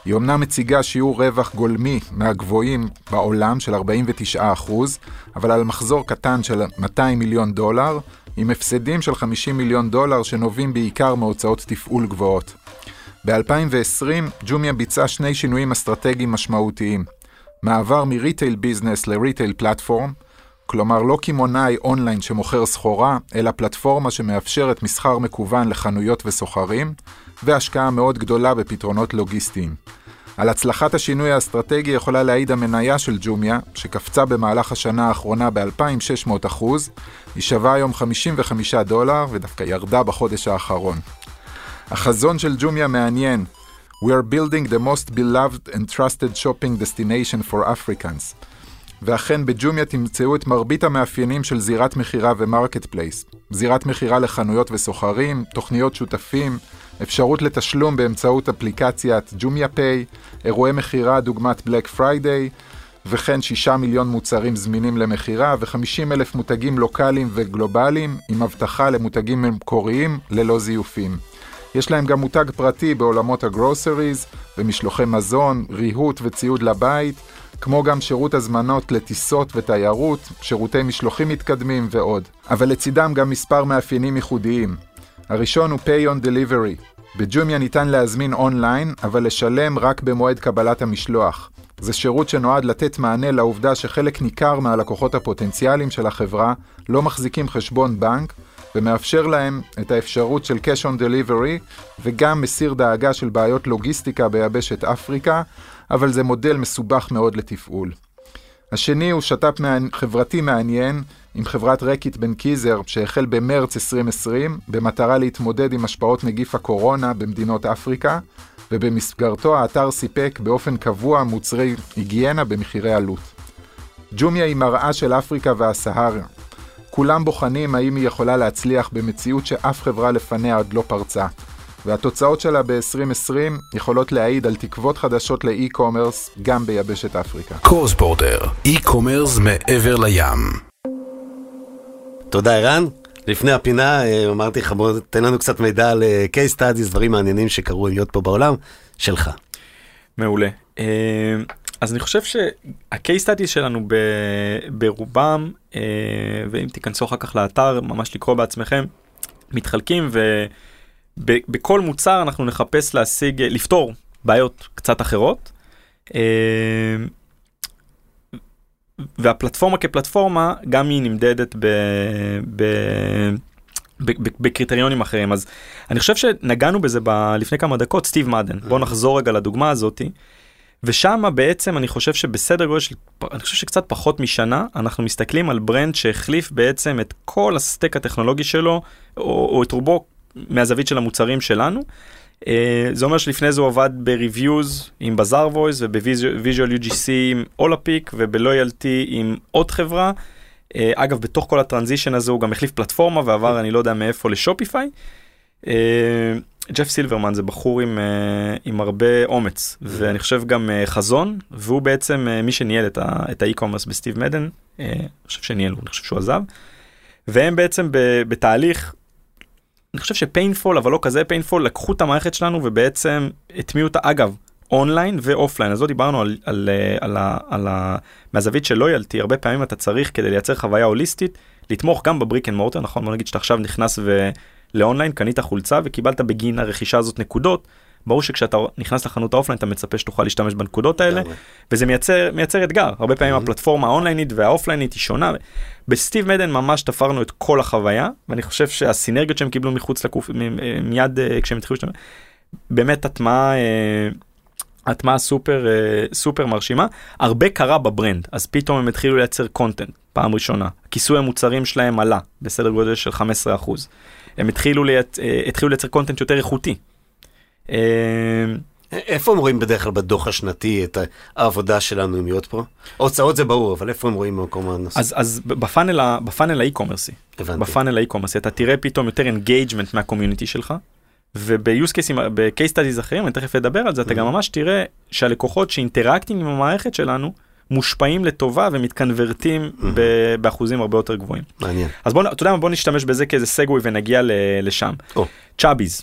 היא אומנם מציגה שיעור רווח גולמי מהגבוהים בעולם של 49%, אבל על מחזור קטן של 200 מיליון דולר, עם הפסדים של 50 מיליון דולר שנובעים בעיקר מהוצאות תפעול גבוהות. ב-2020 ג'ומיה ביצעה שני שינויים אסטרטגיים משמעותיים. מעבר מריטייל ביזנס לריטייל פלטפורם, כלומר לא קמעונאי אונליין שמוכר סחורה, אלא פלטפורמה שמאפשרת מסחר מקוון לחנויות וסוחרים, והשקעה מאוד גדולה בפתרונות לוגיסטיים. על הצלחת השינוי האסטרטגי יכולה להעיד המניה של ג'ומיה, שקפצה במהלך השנה האחרונה ב-2,600 אחוז, היא שווה היום 55 דולר ודווקא ירדה בחודש האחרון. החזון של ג'ומיה מעניין. We are building the most beloved and trusted shopping destination for Africans. ואכן בג'ומיה תמצאו את מרבית המאפיינים של זירת מכירה ו marketplace. זירת מכירה לחנויות וסוחרים, תוכניות שותפים, אפשרות לתשלום באמצעות אפליקציית Jumia Pay, אירועי מכירה דוגמת Black Friday, וכן שישה מיליון מוצרים זמינים למכירה ו-50 אלף מותגים לוקאליים וגלובליים עם הבטחה למותגים מקוריים ללא זיופים. יש להם גם מותג פרטי בעולמות ה groceries, ומשלוחי מזון, ריהוט וציוד לבית, כמו גם שירות הזמנות לטיסות ותיירות, שירותי משלוחים מתקדמים ועוד. אבל לצידם גם מספר מאפיינים ייחודיים. הראשון הוא Pay on Delivery. בג'ומיה ניתן להזמין אונליין, אבל לשלם רק במועד קבלת המשלוח. זה שירות שנועד לתת מענה לעובדה שחלק ניכר מהלקוחות הפוטנציאליים של החברה לא מחזיקים חשבון בנק, ומאפשר להם את האפשרות של cash on delivery, וגם מסיר דאגה של בעיות לוגיסטיקה ביבשת אפריקה, אבל זה מודל מסובך מאוד לתפעול. השני הוא שת"פ חברתי מעניין עם חברת רקיט בן קיזר שהחל במרץ 2020 במטרה להתמודד עם השפעות נגיף הקורונה במדינות אפריקה ובמסגרתו האתר סיפק באופן קבוע מוצרי היגיינה במחירי עלות. ג'ומיה היא מראה של אפריקה והסהרה. כולם בוחנים האם היא יכולה להצליח במציאות שאף חברה לפניה עוד לא פרצה. והתוצאות שלה ב-2020 יכולות להעיד על תקוות חדשות לאי-קומרס גם ביבשת אפריקה. קורס בורדר, אי-קומרס מעבר לים. תודה ערן. לפני הפינה אה, אמרתי לך בוא תן לנו קצת מידע על אה, case studies, דברים מעניינים שקרו להיות פה בעולם, שלך. מעולה. אה, אז אני חושב שה-case studies שלנו ברובם, ואם תיכנסו אחר כך לאתר, ממש לקרוא בעצמכם, מתחלקים ובכל מוצר אנחנו נחפש להשיג, לפתור בעיות קצת אחרות. והפלטפורמה כפלטפורמה, גם היא נמדדת ב... ב... בקריטריונים אחרים אז אני חושב שנגענו בזה ב- לפני כמה דקות Steve Madden בוא נחזור רגע לדוגמה הזאתי. ושם בעצם אני חושב שבסדר גודל של אני חושב שקצת פחות משנה אנחנו מסתכלים על brand שהחליף בעצם את כל ה stack הטכנולוגי שלו או, או את רובו מהזווית של המוצרים שלנו Uh, זה אומר שלפני זה הוא עבד ב-reviews עם Bazaarvoice וב-visual UGC עם Olapic וב loyalty עם עוד חברה. Uh, אגב בתוך כל ה transition הזה הוא גם החליף פלטפורמה ועבר אני לא יודע מאיפה ל Shopify. אה, Jeff Silverman זה בחור עם, uh, עם הרבה אומץ ואני חושב גם uh, חזון והוא בעצם uh, מי שניהל את ה e-commerce ב Steve Madden, uh, אני חושב שניהל, אני חושב שהוא עזב. והם בעצם בתהליך אני חושב ש painful אבל לא כזה painful לקחו את המערכת שלנו ובעצם הטמיעו אותה. אגב online ו offline אז לא דיברנו על, על, על, על, על ה... מהזווית של loyalty הרבה פעמים אתה צריך כדי לייצר חוויה הוליסטית לתמוך גם ב brick and mortar נכון? בוא נגיד שאתה עכשיו נכנס ו... לאונליין קנית חולצה וקיבלת בגין הרכישה הזאת נקודות ברור שכשאתה נכנס לחנות ה offline אתה מצפה שתוכל להשתמש בנקודות האלה וזה מייצר מייצר אתגר. הרבה פעמים הפלטפורמה האונליינית והאופליינית היא שונה. ב Steve Madden ממש תפרנו את כל החוויה ואני חושב שהסינרגיות שהם קיבלו מחוץ לקופסה מיד אה, כשהם התחילו להשתמש באמת הטמעה. אה, הטמעה סופר סופר מרשימה הרבה קרה ב brand אז פתאום הם התחילו לייצר content פעם ראשונה כיסוי המוצרים שלהם עלה בסדר גודל של 15% הם התחילו, לייצ... אה, התחילו לייצר content יותר איכותי. איפה הם רואים בדרך כלל בדוח השנתי את העבודה שלנו עם Yotpo? הוצאות זה ברור, אבל איפה הם רואים במקום הנושא? אז, אז בפאנל, ה- בפאנל ה e-commerceי, הבנתי. בפאנל ה e-commerceי, אתה תראה פתאום יותר engagement מה community שלך, וב-use cases, ב-case studies אחרים, אני תכף אדבר על זה, אתה גם ממש תראה שהלקוחות ש interactים עם המערכת שלנו, מושפעים לטובה ומתקנברטים ב- באחוזים הרבה יותר גבוהים. מעניין. אז בוא, אתה יודע מה, בוא נשתמש בזה כאיזה segue ונגיע ל- לשם. Chubbies,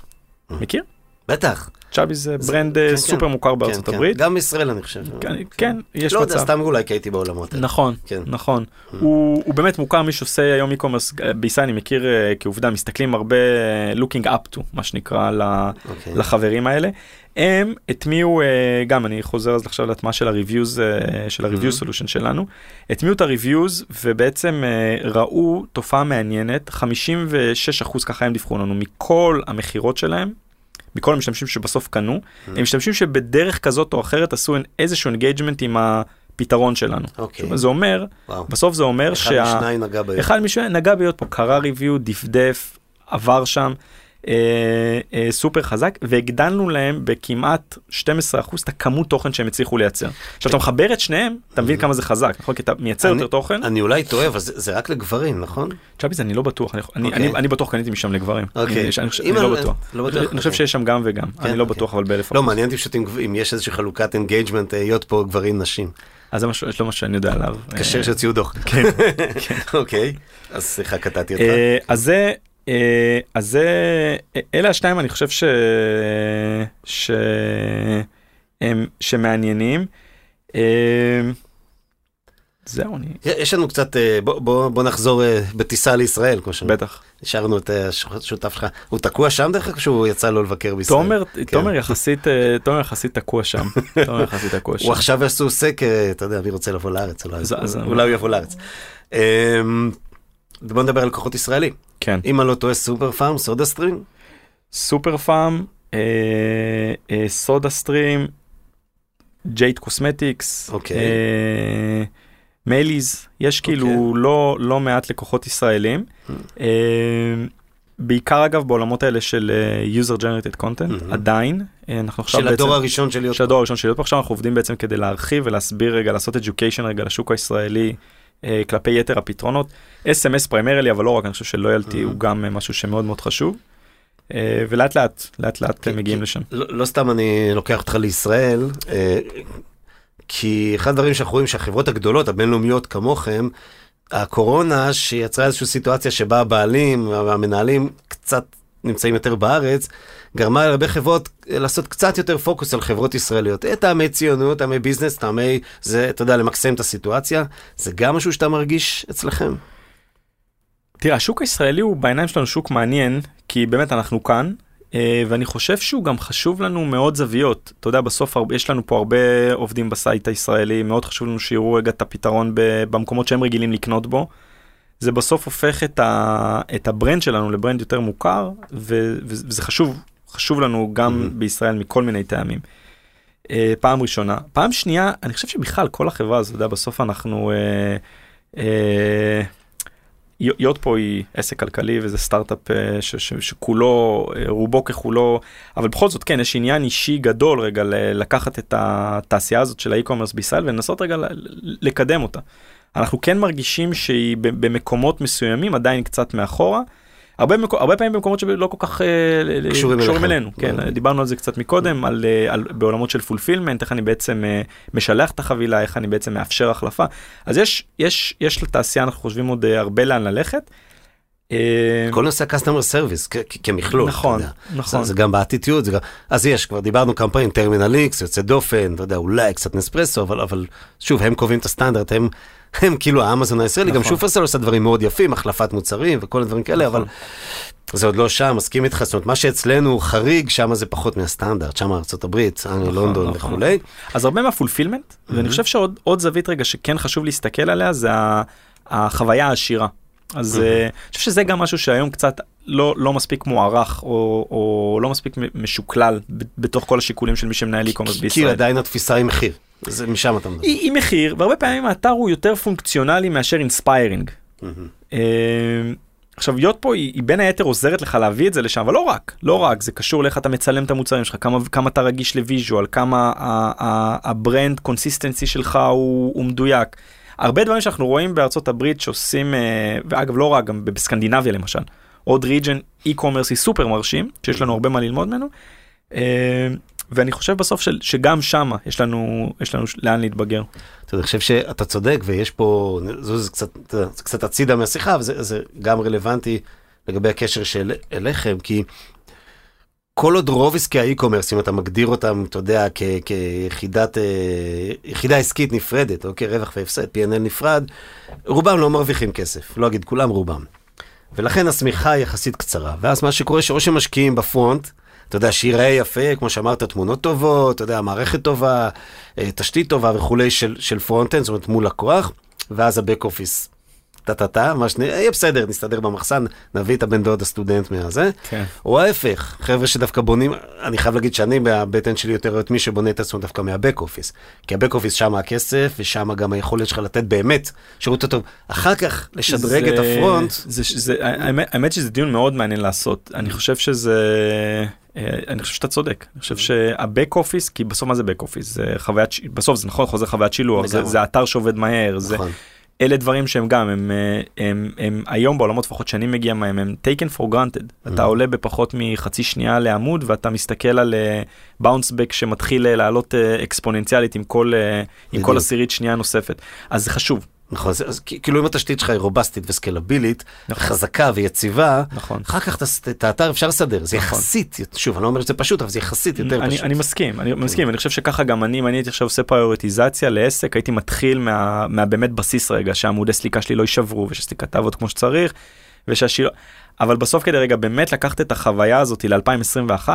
מכיר? בטח. Chubbies זה brand כן, אה, כן. סופר מוכר כן, בארצות כן. הברית. גם בישראל אני חושב. כן, כן, יש לא יודע, מצב. סתם אולי כי הייתי בעולמות האלה. נכון, כן. נכון. הוא הוא באמת מוכר, מי שעושה היום e-commerce אה, בישראל, אני מכיר אה, כעובדה, מסתכלים הרבה looking up to, מה שנקרא, ל- אוקיי. לחברים האלה. הם הטמיעו, גם אני חוזר אז עכשיו להטמעה של ה-reviews, של ה-review solution שלנו, הטמיעו את ה-reviews ובעצם ראו תופעה מעניינת, 56% ככה הם דיווחו לנו מכל המכירות שלהם. מכל המשתמשים שבסוף קנו, הם משתמשים שבדרך כזאת או אחרת עשו איזשהו engagement עם הפתרון שלנו. אוקיי. זה אומר, וואו. בסוף זה אומר אחד שה... משניים נגע ביד. אחד משניים נגע ב Yotpo, קרא review, דפדף, עבר שם, אה, אה, סופר חזק, והגדלנו להם בכמעט 12% את הכמות תוכן שהם הצליחו לייצר. עכשיו, אתה מחבר את שניהם, אתה מבין כמה זה חזק, נכון? כי אתה מייצר אני- יותר תוכן. אני אולי טועה, אבל זה זה רק לגברים, נכון? Chubbies אני לא בטוח, אני- אני- אוקיי. אני- אני בטוח קניתי משם לגברים. אוקיי. אני- אני אני לא אני- בטוח. לא בטוח, אני חושב אוקיי. שיש שם גם וגם, כן, אני לא אוקיי. בטוח אבל באלף לא, אחוז. מעניין אותי פשוט אם יש איזושהי חלוקת engagement, ל Yotpo גברים נשים. אז זה משהו- יש לו מה שאני יודע עליו. קשה אה, שיוציאו דוח. כן. אוקיי, אז סליחה, קטעתי אותך. אה, אז זה, אה, אז זה, אה, אלה השניים אני חושב ש... ש... הם, שמעניינים. אה, זהו, אני... יש לנו קצת, אה, בוא- בוא בוא נחזור אה, בטיסה לישראל, כמו שאומרים. בטח. השארנו את אה, השותף שלך. הוא תקוע שם דרך אגב, שהוא יצא לו לבקר בישראל? תומר, כן. תומר יחסית, אה, תומר יחסית תקוע שם. תומר יחסית תקוע שם. הוא עכשיו עשו סקר, אתה יודע, מי רוצה לבוא לארץ, אולי- אז- אז- אולי הוא יבוא לארץ. אמ, בוא נדבר על לקוחות ישראלים. כן. אם אני לא טועה, סופר פארם, SodaStream? סופר פארם, אה, אה, SodaStream, ג'ייד קוסמטיקס, אוקיי. אה, מייליז, יש כאילו לא, לא מעט לקוחות ישראלים. אה, בעיקר אגב בעולמות האלה של אה, user generated content, מהמם. עדיין, אה, אנחנו עכשיו של בעצם... הדור הראשון של Yotpo של הדור הראשון של Yotpo עכשיו אנחנו עובדים בעצם כדי להרחיב ולהסביר רגע לעשות education רגע לשוק הישראלי כלפי יתר הפתרונות sms פריימרלי אבל לא רק אני חושב שלויאלטי הוא גם אה, משהו שמאוד מאוד חשוב. אה, ולאט לאט לאט לאט אה, מגיעים לשם. לא, לא סתם אני לוקח אותך לישראל, אה, כי אחד הדברים שאנחנו רואים שהחברות הגדולות, הבינלאומיות כמוכם, הקורונה שיצרה איזושהי סיטואציה שבה הבעלים והמנהלים קצת נמצאים יותר בארץ, גרמה להרבה חברות לעשות קצת יותר פוקוס על חברות ישראליות. אה, טעמי ציונות, טעמי ביזנס, טעמי, זה, אתה יודע, למקסם את הסיטואציה. זה גם משהו שאתה מרגיש אצלכם. תראה השוק הישראלי הוא בעיניים שלנו שוק מעניין כי באמת אנחנו כאן. אה, ואני חושב שהוא גם חשוב לנו מאוד זוויות. אתה יודע, בסוף הרבה- יש לנו פה הרבה עובדים ב site הישראלי, מאוד חשוב לנו שיראו רגע את הפתרון במקומות שהם רגילים לקנות בו. זה בסוף הופך את, ה, את ה brand שלנו ל brand יותר מוכר, ו, וזה חשוב, חשוב לנו גם Mhm. בישראל מכל מיני טעמים. אה, פעם ראשונה. פעם שנייה, אני חושב שבכלל כל החברה הזו, אתה יודע, בסוף אנחנו... אה, אה, י- Yotpo היא עסק כלכלי וזה סטארט-אפ אה, ש- ש- שכולו, אה, רובו ככולו, אבל בכל זאת כן, יש עניין אישי גדול רגע לקחת את התעשייה הזאת של ה e-commerce בישראל ולנסות רגע לקדם אותה. אנחנו כן מרגישים שהיא במקומות מסוימים עדיין קצת מאחורה. הרבה, מקו, הרבה פעמים במקומות שלא כל כך אה, קשורים אליכם. אלינו, כן, אוקיי. דיברנו על זה קצת מקודם, על, אה, על, בעולמות של fulfillment, איך אני בעצם אה, משלח את החבילה, איך אני בעצם מאפשר החלפה. אז יש, יש, יש לתעשייה, אנחנו חושבים עוד הרבה לאן ללכת. כל נושא ה-customer service כ- כמכלול. נכון. נכון. זה, זה גם באטיטיוד, זה גם... אז יש, כבר דיברנו כמה פעמים, טרמינל איקס, יוצא דופן, אתה יודע, אולי קצת נספרסו, אבל, אבל שוב, הם קובעים את הסטנדרט, הם, הם כאילו האמזון הישראלי, גם נכון. שופרסל עושה דברים מאוד יפים, החלפת מוצרים וכל הדברים כאלה, אבל זה עוד לא שם, מסכים איתך, זאת אומרת, מה שאצלנו חריג, שם זה פחות מהסטנדרט, שם ארה"ב, אנגליה, לונדון נכון. וכולי. אז הרבה מה fulfillment, ואני חושב שעוד עוד זווית רגע שכן חשוב להסתכל עליה, זה החוויה העשירה. אז אה, אני חושב שזה גם משהו שהיום קצת לא, לא מספיק מוערך, או, או לא מספיק משוקלל בתוך כל השיקולים של מי שמנהל e-commerce כי בישראל. עדיין התפיסה היא מחיר, זה משם אתה מדבר. היא, היא מחיר, והרבה פעמים האתר הוא יותר פונקציונלי מאשר inspiring. אה, עכשיו Yotpo היא, היא בין היתר עוזרת לך להביא את זה לשם, אבל לא רק, לא רק, זה קשור לאיך אתה מצלם את המוצרים שלך, כמה, כמה אתה רגיש ל visual, כמה ה brand consistency שלך הוא, הוא מדויק. הרבה דברים שאנחנו רואים בארצות הברית שעושים, אה, ואגב לא רק, גם בסקנדינביה למשל, עוד region אי-קומרסי סופר מרשים, שיש לנו הרבה מה ללמוד ממנו. אה, ואני חושב בסוף של, שגם שמה יש לנו, יש לנו לאן להתבגר. אתה יודע, אני חושב שאתה צודק ויש פה, זה, זה, קצת, זה קצת הצידה מהשיחה, וזה גם רלוונטי לגבי הקשר של אליכם, כי כל עוד רוב עסקי ה e-commerce, אם אתה מגדיר אותם, אתה יודע, כ, אה, יחידה עסקית נפרדת, אוקיי, רווח והפסד, P&L נפרד, רובם לא מרוויחים כסף, לא אגיד כולם, רובם. ולכן השמיכה היא יחסית קצרה, ואז מה שקורה שאו שמשקיעים ב front, אתה יודע, שיראה יפה, כמו שאמרת, תמונות טובות, אתה יודע, מערכת טובה, אה, תשתית טובה וכולי של, של front-end, זאת אומרת מול לקוח, ואז ה back office טה-טה-טה, מה שנראה, יהיה בסדר, נסתדר במחסן, נביא את הבן דוד הסטודנט מהזה. כן. או ההפך, חבר'ה שדווקא בונים, אני חייב להגיד שאני בבטן שלי יותר אוהב מי שבונה את עצמו דווקא מה back office. כי ה back office שם הכסף, ושם גם היכולת שלך לתת באמת שירות טוב. אחר כך, לשדרג זה, את ה front. זה, זה, זה, האמת, האמת שזה דיון מאוד מעניין לעשות. אני חושב שזה... אה, אני חושב שאתה צודק, אני חושב שה back office, כי בסוף מה זה back office? זה חוויית, בסוף זה נכון, חוזר חוויית שילוח, זה, זה אתר שעובד מהר, נכון. זה... אלה דברים שהם גם, הם, הם, הם, הם היום בעולמות לפחות שאני מגיע מהם, הם taken for granted. Mm-hmm. אתה עולה בפחות מחצי שנייה לעמוד ואתה מסתכל על באונס uh, בק שמתחיל uh, לעלות אקספוננציאלית עם כל, עם כל עשירית שנייה נוספת. אז זה חשוב, נכון, אז, אז כאילו אם התשתית שלך היא רובסטית וסקלבילית, נכון. חזקה ויציבה, נכון. אחר כך את האתר אפשר לסדר, זה נכון. יחסית, שוב, אני לא אומר שזה פשוט, אבל זה יחסית יותר אני, פשוט. אני מסכים, אני מסכים, אני חושב שככה גם אני, אם אני הייתי עכשיו עושה פריורטיזציה לעסק, הייתי מתחיל מה, מהבאמת בסיס רגע, שהעמודי סליקה שלי לא יישברו, ושסליקה תעבוד כמו שצריך, ושהשיר... אבל בסוף כדי רגע באמת לקחת את החוויה הזאת ל-2021,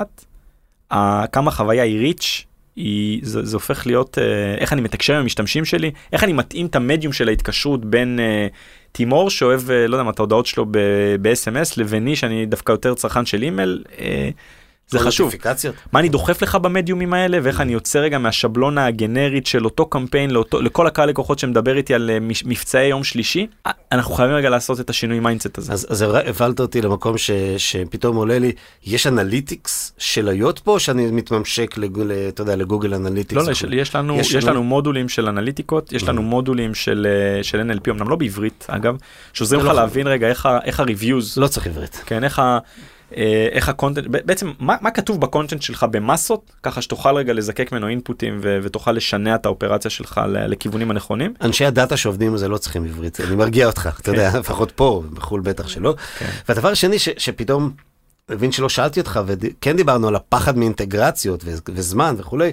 כמה חוויה היא ריץ' היא, זה, זה הופך להיות אה, איך אני מתקשר עם המשתמשים שלי, איך אני מתאים את המדיום של ההתקשרות בין אה, תימור שאוהב, אה, לא יודע מה, את ההודעות שלו ב-SMS, לביני שאני דווקא יותר צרכן של אימייל. אה, זה חשוב. מה אני דוחף לך במדיומים האלה ואיך אני יוצא רגע מהשבלונה הגנרית של אותו קמפיין לאותו, לכל הקהל לקוחות שמדבר איתי על אה, מבצעי יום שלישי אנחנו חייבים רגע לעשות את השינוי mindset הזה. אז, אז הבאת אותי למקום ש, שפתאום עולה לי יש analytics של Yotpo שאני מתממשק לגול, אתה יודע, ל Google Analytics. לא, לא יש, יש, לנו, יש, יש לנו מודולים של אנליטיקות יש לנו mm. מודולים של, אה, של NLP אמנם לא בעברית אגב שעוזרים לך לא להבין רגע איך ה-reviews לא צריך עברית כן איך ה... אה, איך ה content, בעצם מה, מה כתוב ב content שלך במסות, ככה שתוכל רגע לזקק ממנו אינפוטים ו- ותוכל לשנע את האופרציה שלך לכיוונים הנכונים. אנשי הדאטה שעובדים עם זה לא צריכים עברית, אני מרגיע אותך, אתה יודע, כן. לפחות פה, בחו"ל בטח שלא. כן. והדבר השני ש- שפתאום, מבין שלא שאלתי אותך, וכן דיברנו על הפחד מאינטגרציות ו- וזמן וכולי.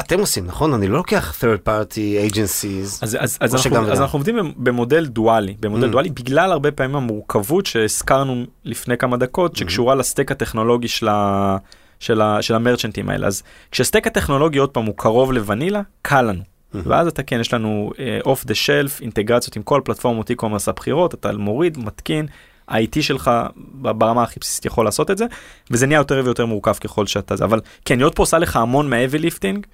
אתם עושים, נכון? אני לא לוקח third party agencies. אז, אז, אז, אנחנו, אז אנחנו עובדים במודל דואלי, במודל mm. דואלי, בגלל הרבה פעמים המורכבות שהזכרנו לפני כמה דקות, mm. שקשורה לסטק הטכנולוגי של, ה, של, ה, של המרצ'נטים האלה. אז כשהסטק הטכנולוגי עוד פעם הוא קרוב לוונילה, קל לנו. Mm-hmm. ואז אתה כן, יש לנו off the shelf, אינטגרציות עם כל פלטפורמות e-commerce הבחירות, אתה מוריד, מתקין, ה-IT שלך ברמה הכי בסיסית יכול לעשות את זה, וזה נהיה יותר ויותר מורכב ככל שאתה זה, אבל כן, Yotpo עושה לך המון מה-heavy lifting,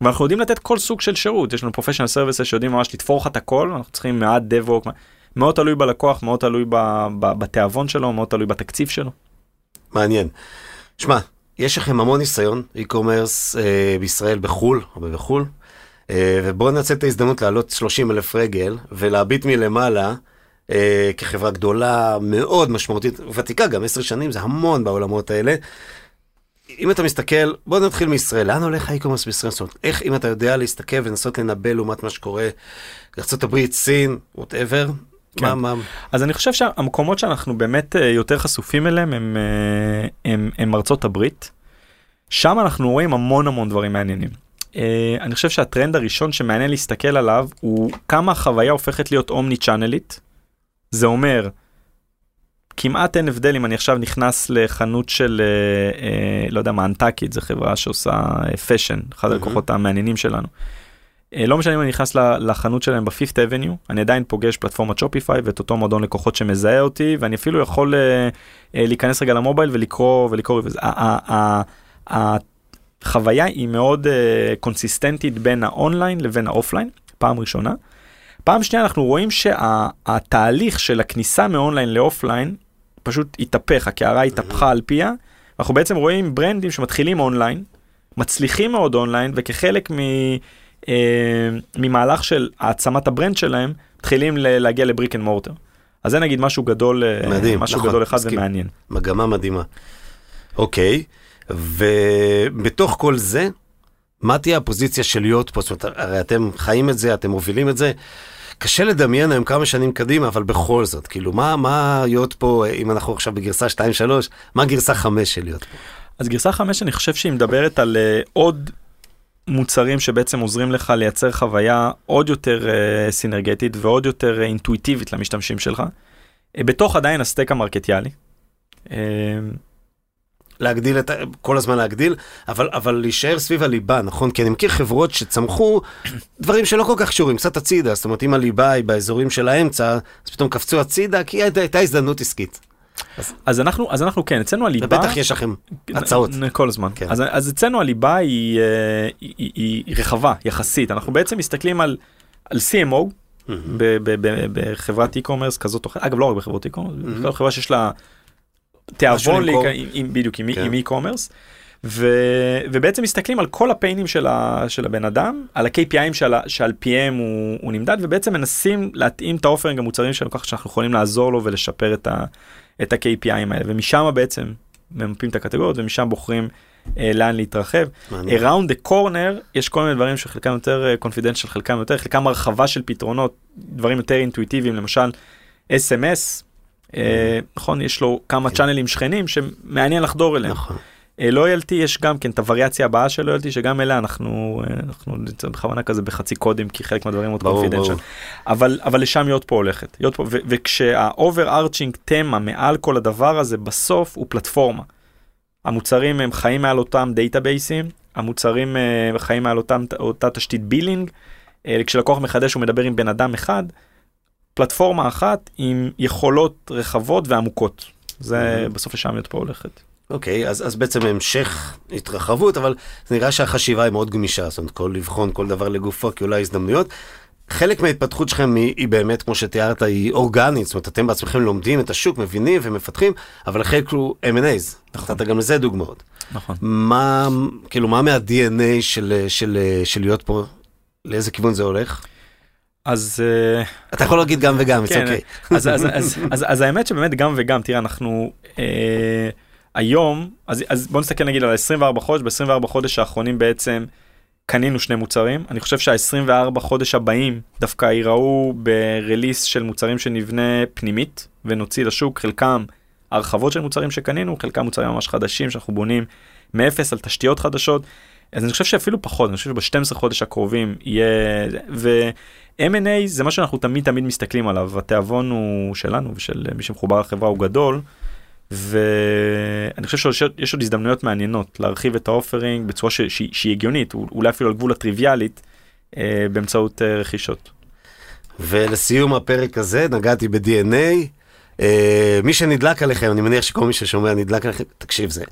ואנחנו יודעים לתת כל סוג של שירות, יש לנו professional services שיודעים ממש לתפור לך את הכל, אנחנו צריכים מעט DevOps, מאוד תלוי בלקוח, מאוד תלוי בתיאבון שלו, מאוד תלוי בתקציב שלו. מעניין. שמע, יש לכם המון ניסיון, e-commerce אה, בישראל בחו"ל, הרבה בחו"ל, אה, ובואו ננצל את ההזדמנות לעלות 30 אלף רגל ולהביט מלמעלה. אה, כחברה גדולה מאוד משמעותית, ותיקה גם עשר שנים, זה המון בעולמות האלה. אם אתה מסתכל, בוא נתחיל מישראל, לאן הולך ה e-commerce בישראל? זאת אומרת, איך אם אתה יודע להסתכל ולנסות לנבא לעומת מה שקורה בארה"ב, סין, whatever, כן. מה, מה... אז אני חושב שהמקומות שאנחנו באמת אה, יותר חשופים אליהם הם, אה, הם, הם ארצות הברית. שם אנחנו רואים המון המון דברים מעניינים. אני חושב שהטרנד הראשון שמעניין להסתכל עליו הוא כמה החוויה הופכת להיות אומני צ'אנלית. זה אומר, כמעט אין הבדל אם אני עכשיו נכנס לחנות של, אה, אה, לא יודע מה, UNTUCKit, זו חברה שעושה fashion, אה, אחד הלקוחות המעניינים שלנו. אה, לא משנה אם אני נכנס לחנות שלהם ב Fifth Avenue, אני עדיין פוגש פלטפורמת Shopify ואת אותו מועדון לקוחות שמזהה אותי, ואני אפילו יכול אה, אה, להיכנס רגע ל mobile ולקרוא ולקרוא. וזה. החוויה היא מאוד consistent ית בין האונליין לבין ה offline, פעם ראשונה. פעם שנייה אנחנו רואים שהתהליך של הכניסה מאונליין ל offline פשוט התהפך, הקערה התהפכה על פיה. אנחנו בעצם רואים ברנדים שמתחילים אונליין, מצליחים מאוד אונליין, וכחלק מ, אה, ממהלך של העצמת ה brand שלהם, מתחילים ל- להגיע לבריק אנד מורטר. אז זה נגיד משהו גדול, אה, מדהים, משהו נכון, גדול אחד מסכים. ומעניין. מגמה מדהימה. אוקיי, ובתוך כל זה, מה תהיה הפוזיציה של להיות פה? זאת אומרת, הרי אתם חיים את זה, אתם מובילים את זה. קשה לדמיין היום כמה שנים קדימה, אבל בכל זאת, כאילו, מה, מה להיות פה, אם אנחנו עכשיו בגרסה 2-3, מה גרסה 5 של להיות פה? אז גרסה 5 אני חושב שהיא מדברת על uh, עוד מוצרים שבעצם עוזרים לך לייצר חוויה עוד יותר uh, סינרגטית ועוד יותר אינטואיטיבית למשתמשים שלך. Uh, בתוך עדיין הסטק המרקטיאלי. Uh, להגדיל את, ה- כל הזמן להגדיל, אבל, אבל להישאר סביב הליבה, נכון? כי אני מכיר חברות שצמחו דברים שלא כל כך קשורים, קצת הצידה, זאת אומרת, אם הליבה היא באזורים של האמצע, אז פתאום קפצו הצידה, כי הייתה, הייתה הזדמנות עסקית. אז אנחנו אז אנחנו כן אצלנו הליבה ובטח יש לכם הצעות. כל הזמן כן. אז, אז אצלנו הליבה היא, אה, היא, היא, היא רחבה יחסית אנחנו בעצם מסתכלים על, על CMO ב- בחברת e-commerce כזאת או אחרת אגב לא רק בחברות e-commerce בכלל חברה שיש לה תיאבון עם, בדיוק עם, כן. e-commerce. ו, ובעצם מסתכלים על כל הפיינים של, ה, של הבן אדם על ה-KPIים שעל, שעל פיהם הוא, הוא נמדד ובעצם מנסים להתאים את האופרינג המוצרים שלנו ככה שאנחנו יכולים לעזור לו ולשפר את, ה, את ה-KPIים האלה ומשם בעצם ממפים את הקטגוריות ומשם בוחרים אה, לאן להתרחב. מעניין. around the corner יש כל מיני דברים שחלקם יותר confidential חלקם יותר חלקם הרחבה של פתרונות דברים יותר אינטואיטיביים למשל SMS. אה, נכון יש לו כמה צ'אנלים שכנים שמעניין לחדור אליהם. נכון. אה, לויאלטי יש גם כן את הווריאציה הבאה של לויאלטי שגם אליה אנחנו אה, אנחנו נמצא בכוונה כזה בחצי קודים כי חלק מהדברים עוד. ברור. אבל אבל לשם Yotpo הולכת Yotpo ו- וכשה overarching תמה מעל כל הדבר הזה בסוף הוא פלטפורמה. המוצרים הם חיים מעל אותם database ים המוצרים אה, חיים מעל אותם אותה תשתית billing. אה, כשלקוח מחדש הוא מדבר עם בן אדם אחד. פלטפורמה אחת עם יכולות רחבות ועמוקות. זה בסוף לשם Yotpo הולכת. אוקיי, אז, אז בעצם המשך התרחבות, אבל זה נראה שהחשיבה היא מאוד גמישה, זאת אומרת, כל לבחון כל דבר לגופו, כי אולי הזדמנויות. חלק מההתפתחות שלכם היא, היא באמת, כמו שתיארת, היא אורגנית, זאת אומרת, אתם בעצמכם לומדים את השוק, מבינים ומפתחים, אבל חלק הוא M&A's, נתת גם לזה דוגמאות. נכון. מה, כאילו, מה מה-DNA של, של, של להיות פה, לאיזה כיוון זה הולך? אז אה, אתה יכול להגיד גם וגם, it's כן, אוקיי. אז, אז, אז, אז, אז האמת שבאמת גם וגם, תראה, אנחנו אה, היום, אז, אז בוא נסתכל נגיד על ה-24 חודש, ב-24 חודש האחרונים בעצם קנינו שני מוצרים, אני חושב שה-24 חודש הבאים דווקא ייראו ברליס של מוצרים שנבנה פנימית ונוציא לשוק, חלקם הרחבות של מוצרים שקנינו, חלקם מוצרים ממש חדשים שאנחנו בונים מאפס על תשתיות חדשות. אז אני חושב שאפילו פחות, אני חושב שב-12 חודש הקרובים יהיה, ו-M&A זה מה שאנחנו תמיד תמיד מסתכלים עליו, התיאבון הוא שלנו ושל מי שמחובר לחברה הוא גדול, ואני חושב שיש עוד הזדמנויות מעניינות להרחיב את האופרינג בצורה ש- שהיא שהיא הגיונית, אולי אפילו על גבול הטריוויאלית, אה, באמצעות אה, רכישות. ולסיום הפרק הזה נגעתי ב-DNA. אה, מי שנדלק עליכם, אני מניח שכל מי ששומע נדלק עליכם, תקשיב, זה...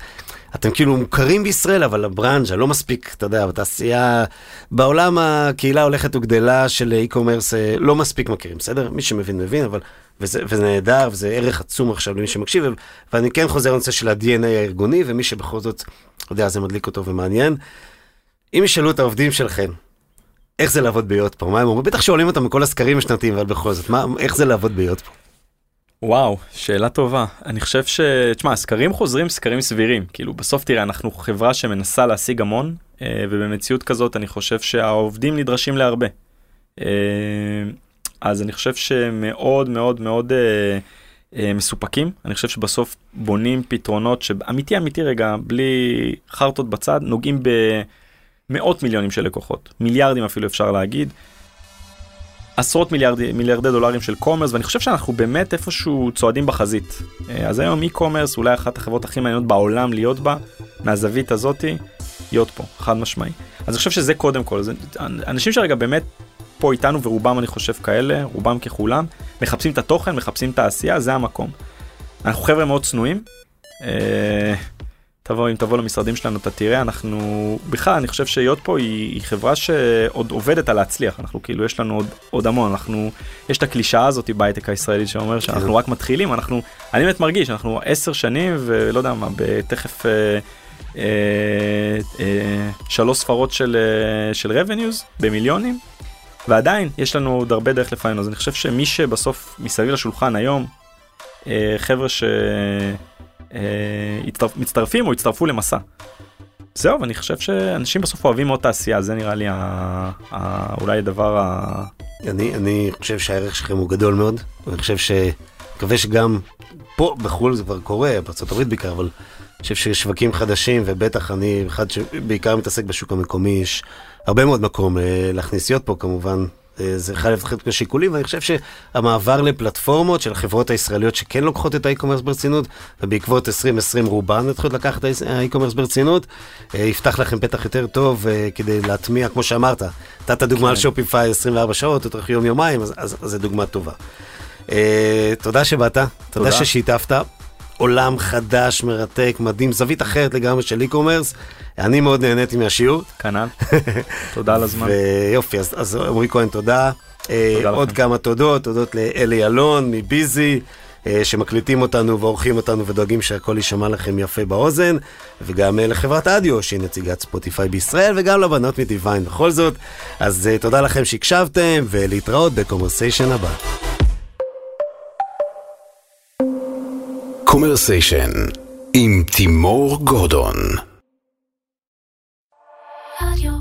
אתם כאילו מוכרים בישראל, אבל הברנז'ה לא מספיק, אתה יודע, בתעשייה, בעולם הקהילה הולכת וגדלה של e-commerce, אה, לא מספיק מכירים, בסדר? מי שמבין מבין, אבל... וזה, וזה נהדר, וזה ערך עצום עכשיו למי שמקשיב, ואני כן חוזר לנושא של ה-DNA הארגוני, ומי שבכל זאת, אתה יודע, זה מדליק אותו ומעניין. אם ישאלו את העובדים שלכם, איך זה לעבוד ביוט פה? מה הם אומרים? בטח שואלים אותם מכל הסקרים השנתיים, אבל בכל זאת, מה, איך זה לעבוד ביוט פה? וואו, שאלה טובה. אני חושב ש... תשמע, סקרים חוזרים סקרים סבירים. כאילו, בסוף תראה, אנחנו חברה שמנסה להשיג המון, אה, ובמציאות כזאת אני חושב שהעובדים נדרשים להרבה. אה, אז אני חושב שמאוד מאוד מאוד אה, מסופקים. אני חושב שבסוף בונים פתרונות שאמיתי אמיתי רגע, בלי חרטות בצד, נוגעים במאות מיליונים של לקוחות. מיליארדים אפילו אפשר להגיד. עשרות מיליארדי, מיליארדי דולרים של קומרס ואני חושב שאנחנו באמת איפשהו צועדים בחזית. אה, אז היום e-commerce אולי אחת החברות הכי מעניינות בעולם להיות בה, מהזווית הזאתי, להיות פה, חד משמעי. אז אני חושב שזה קודם כל, זה, אנשים שרגע באמת פה איתנו ורובם אני חושב כאלה, רובם ככולם, מחפשים את התוכן, מחפשים את העשייה, זה המקום. אנחנו חבר'ה מאוד צנועים, אה, תבוא, אם תבוא למשרדים שלנו, אתה תראה, אנחנו, בכלל, אני חושב שהיות פה היא, היא חברה שעוד עובדת על להצליח, אנחנו כאילו, יש לנו עוד, עוד המון, אנחנו, יש את הקלישאה הזאת בהייטק הישראלי שאומר שאנחנו כן. רק מתחילים, אנחנו, אני באמת מרגיש, אנחנו עשר שנים ולא יודע מה, תכף אה, אה, אה, שלוש ספרות של, אה, של revenues במיליונים, ועדיין יש לנו עוד הרבה דרך לפנינו, אז אני חושב שמי שבסוף מסביב לשולחן היום, אה, חבר'ה ש... אה, מצטרפים או יצטרפו למסע. זהו, ואני חושב שאנשים בסוף אוהבים מאוד תעשייה, זה נראה לי אולי הדבר ה... אני, אני חושב שהערך שלכם הוא גדול מאוד, ואני חושב ש... מקווה שגם פה בחו"ל זה כבר קורה, הברית בעיקר, אבל אני חושב ששווקים חדשים, ובטח אני אחד שבעיקר מתעסק בשוק המקומי, יש הרבה מאוד מקום אה, להכניס להיות פה כמובן. אה, זה אחד לפחות השיקולים, ואני חושב שהמעבר לפלטפורמות של החברות הישראליות שכן לוקחות את האי-קומרס ברצינות, ובעקבות 2020 רובן התחילו לקחת את האי-קומרס ברצינות, אה, יפתח לכם פתח יותר טוב אה, כדי להטמיע, כמו שאמרת, נתת דוגמה על שופיפיי 24 שעות, או תוך יום-יומיים, אז, זו דוגמה טובה. תודה שבאת, תודה ששיתפת. עולם חדש, מרתק, מדהים, זווית אחרת לגמרי של e-commerce. אני מאוד נהניתי מהשיעור. כנ"ל, תודה על הזמן. ויופי, אז, אז עמרי כהן, תודה. תודה עוד לכם. כמה תודות, תודות לאלי אלון מביזי. שמקליטים אותנו ועורכים אותנו ודואגים שהכל יישמע לכם יפה באוזן, וגם לחברת אדיו שהיא נציגת ספוטיפיי בישראל, וגם לבנות מדיוויין בכל זאת. אז תודה לכם שהקשבתם, ולהתראות בקומרסיישן הבא. קומרסיישן עם תימור גורדון. רדיו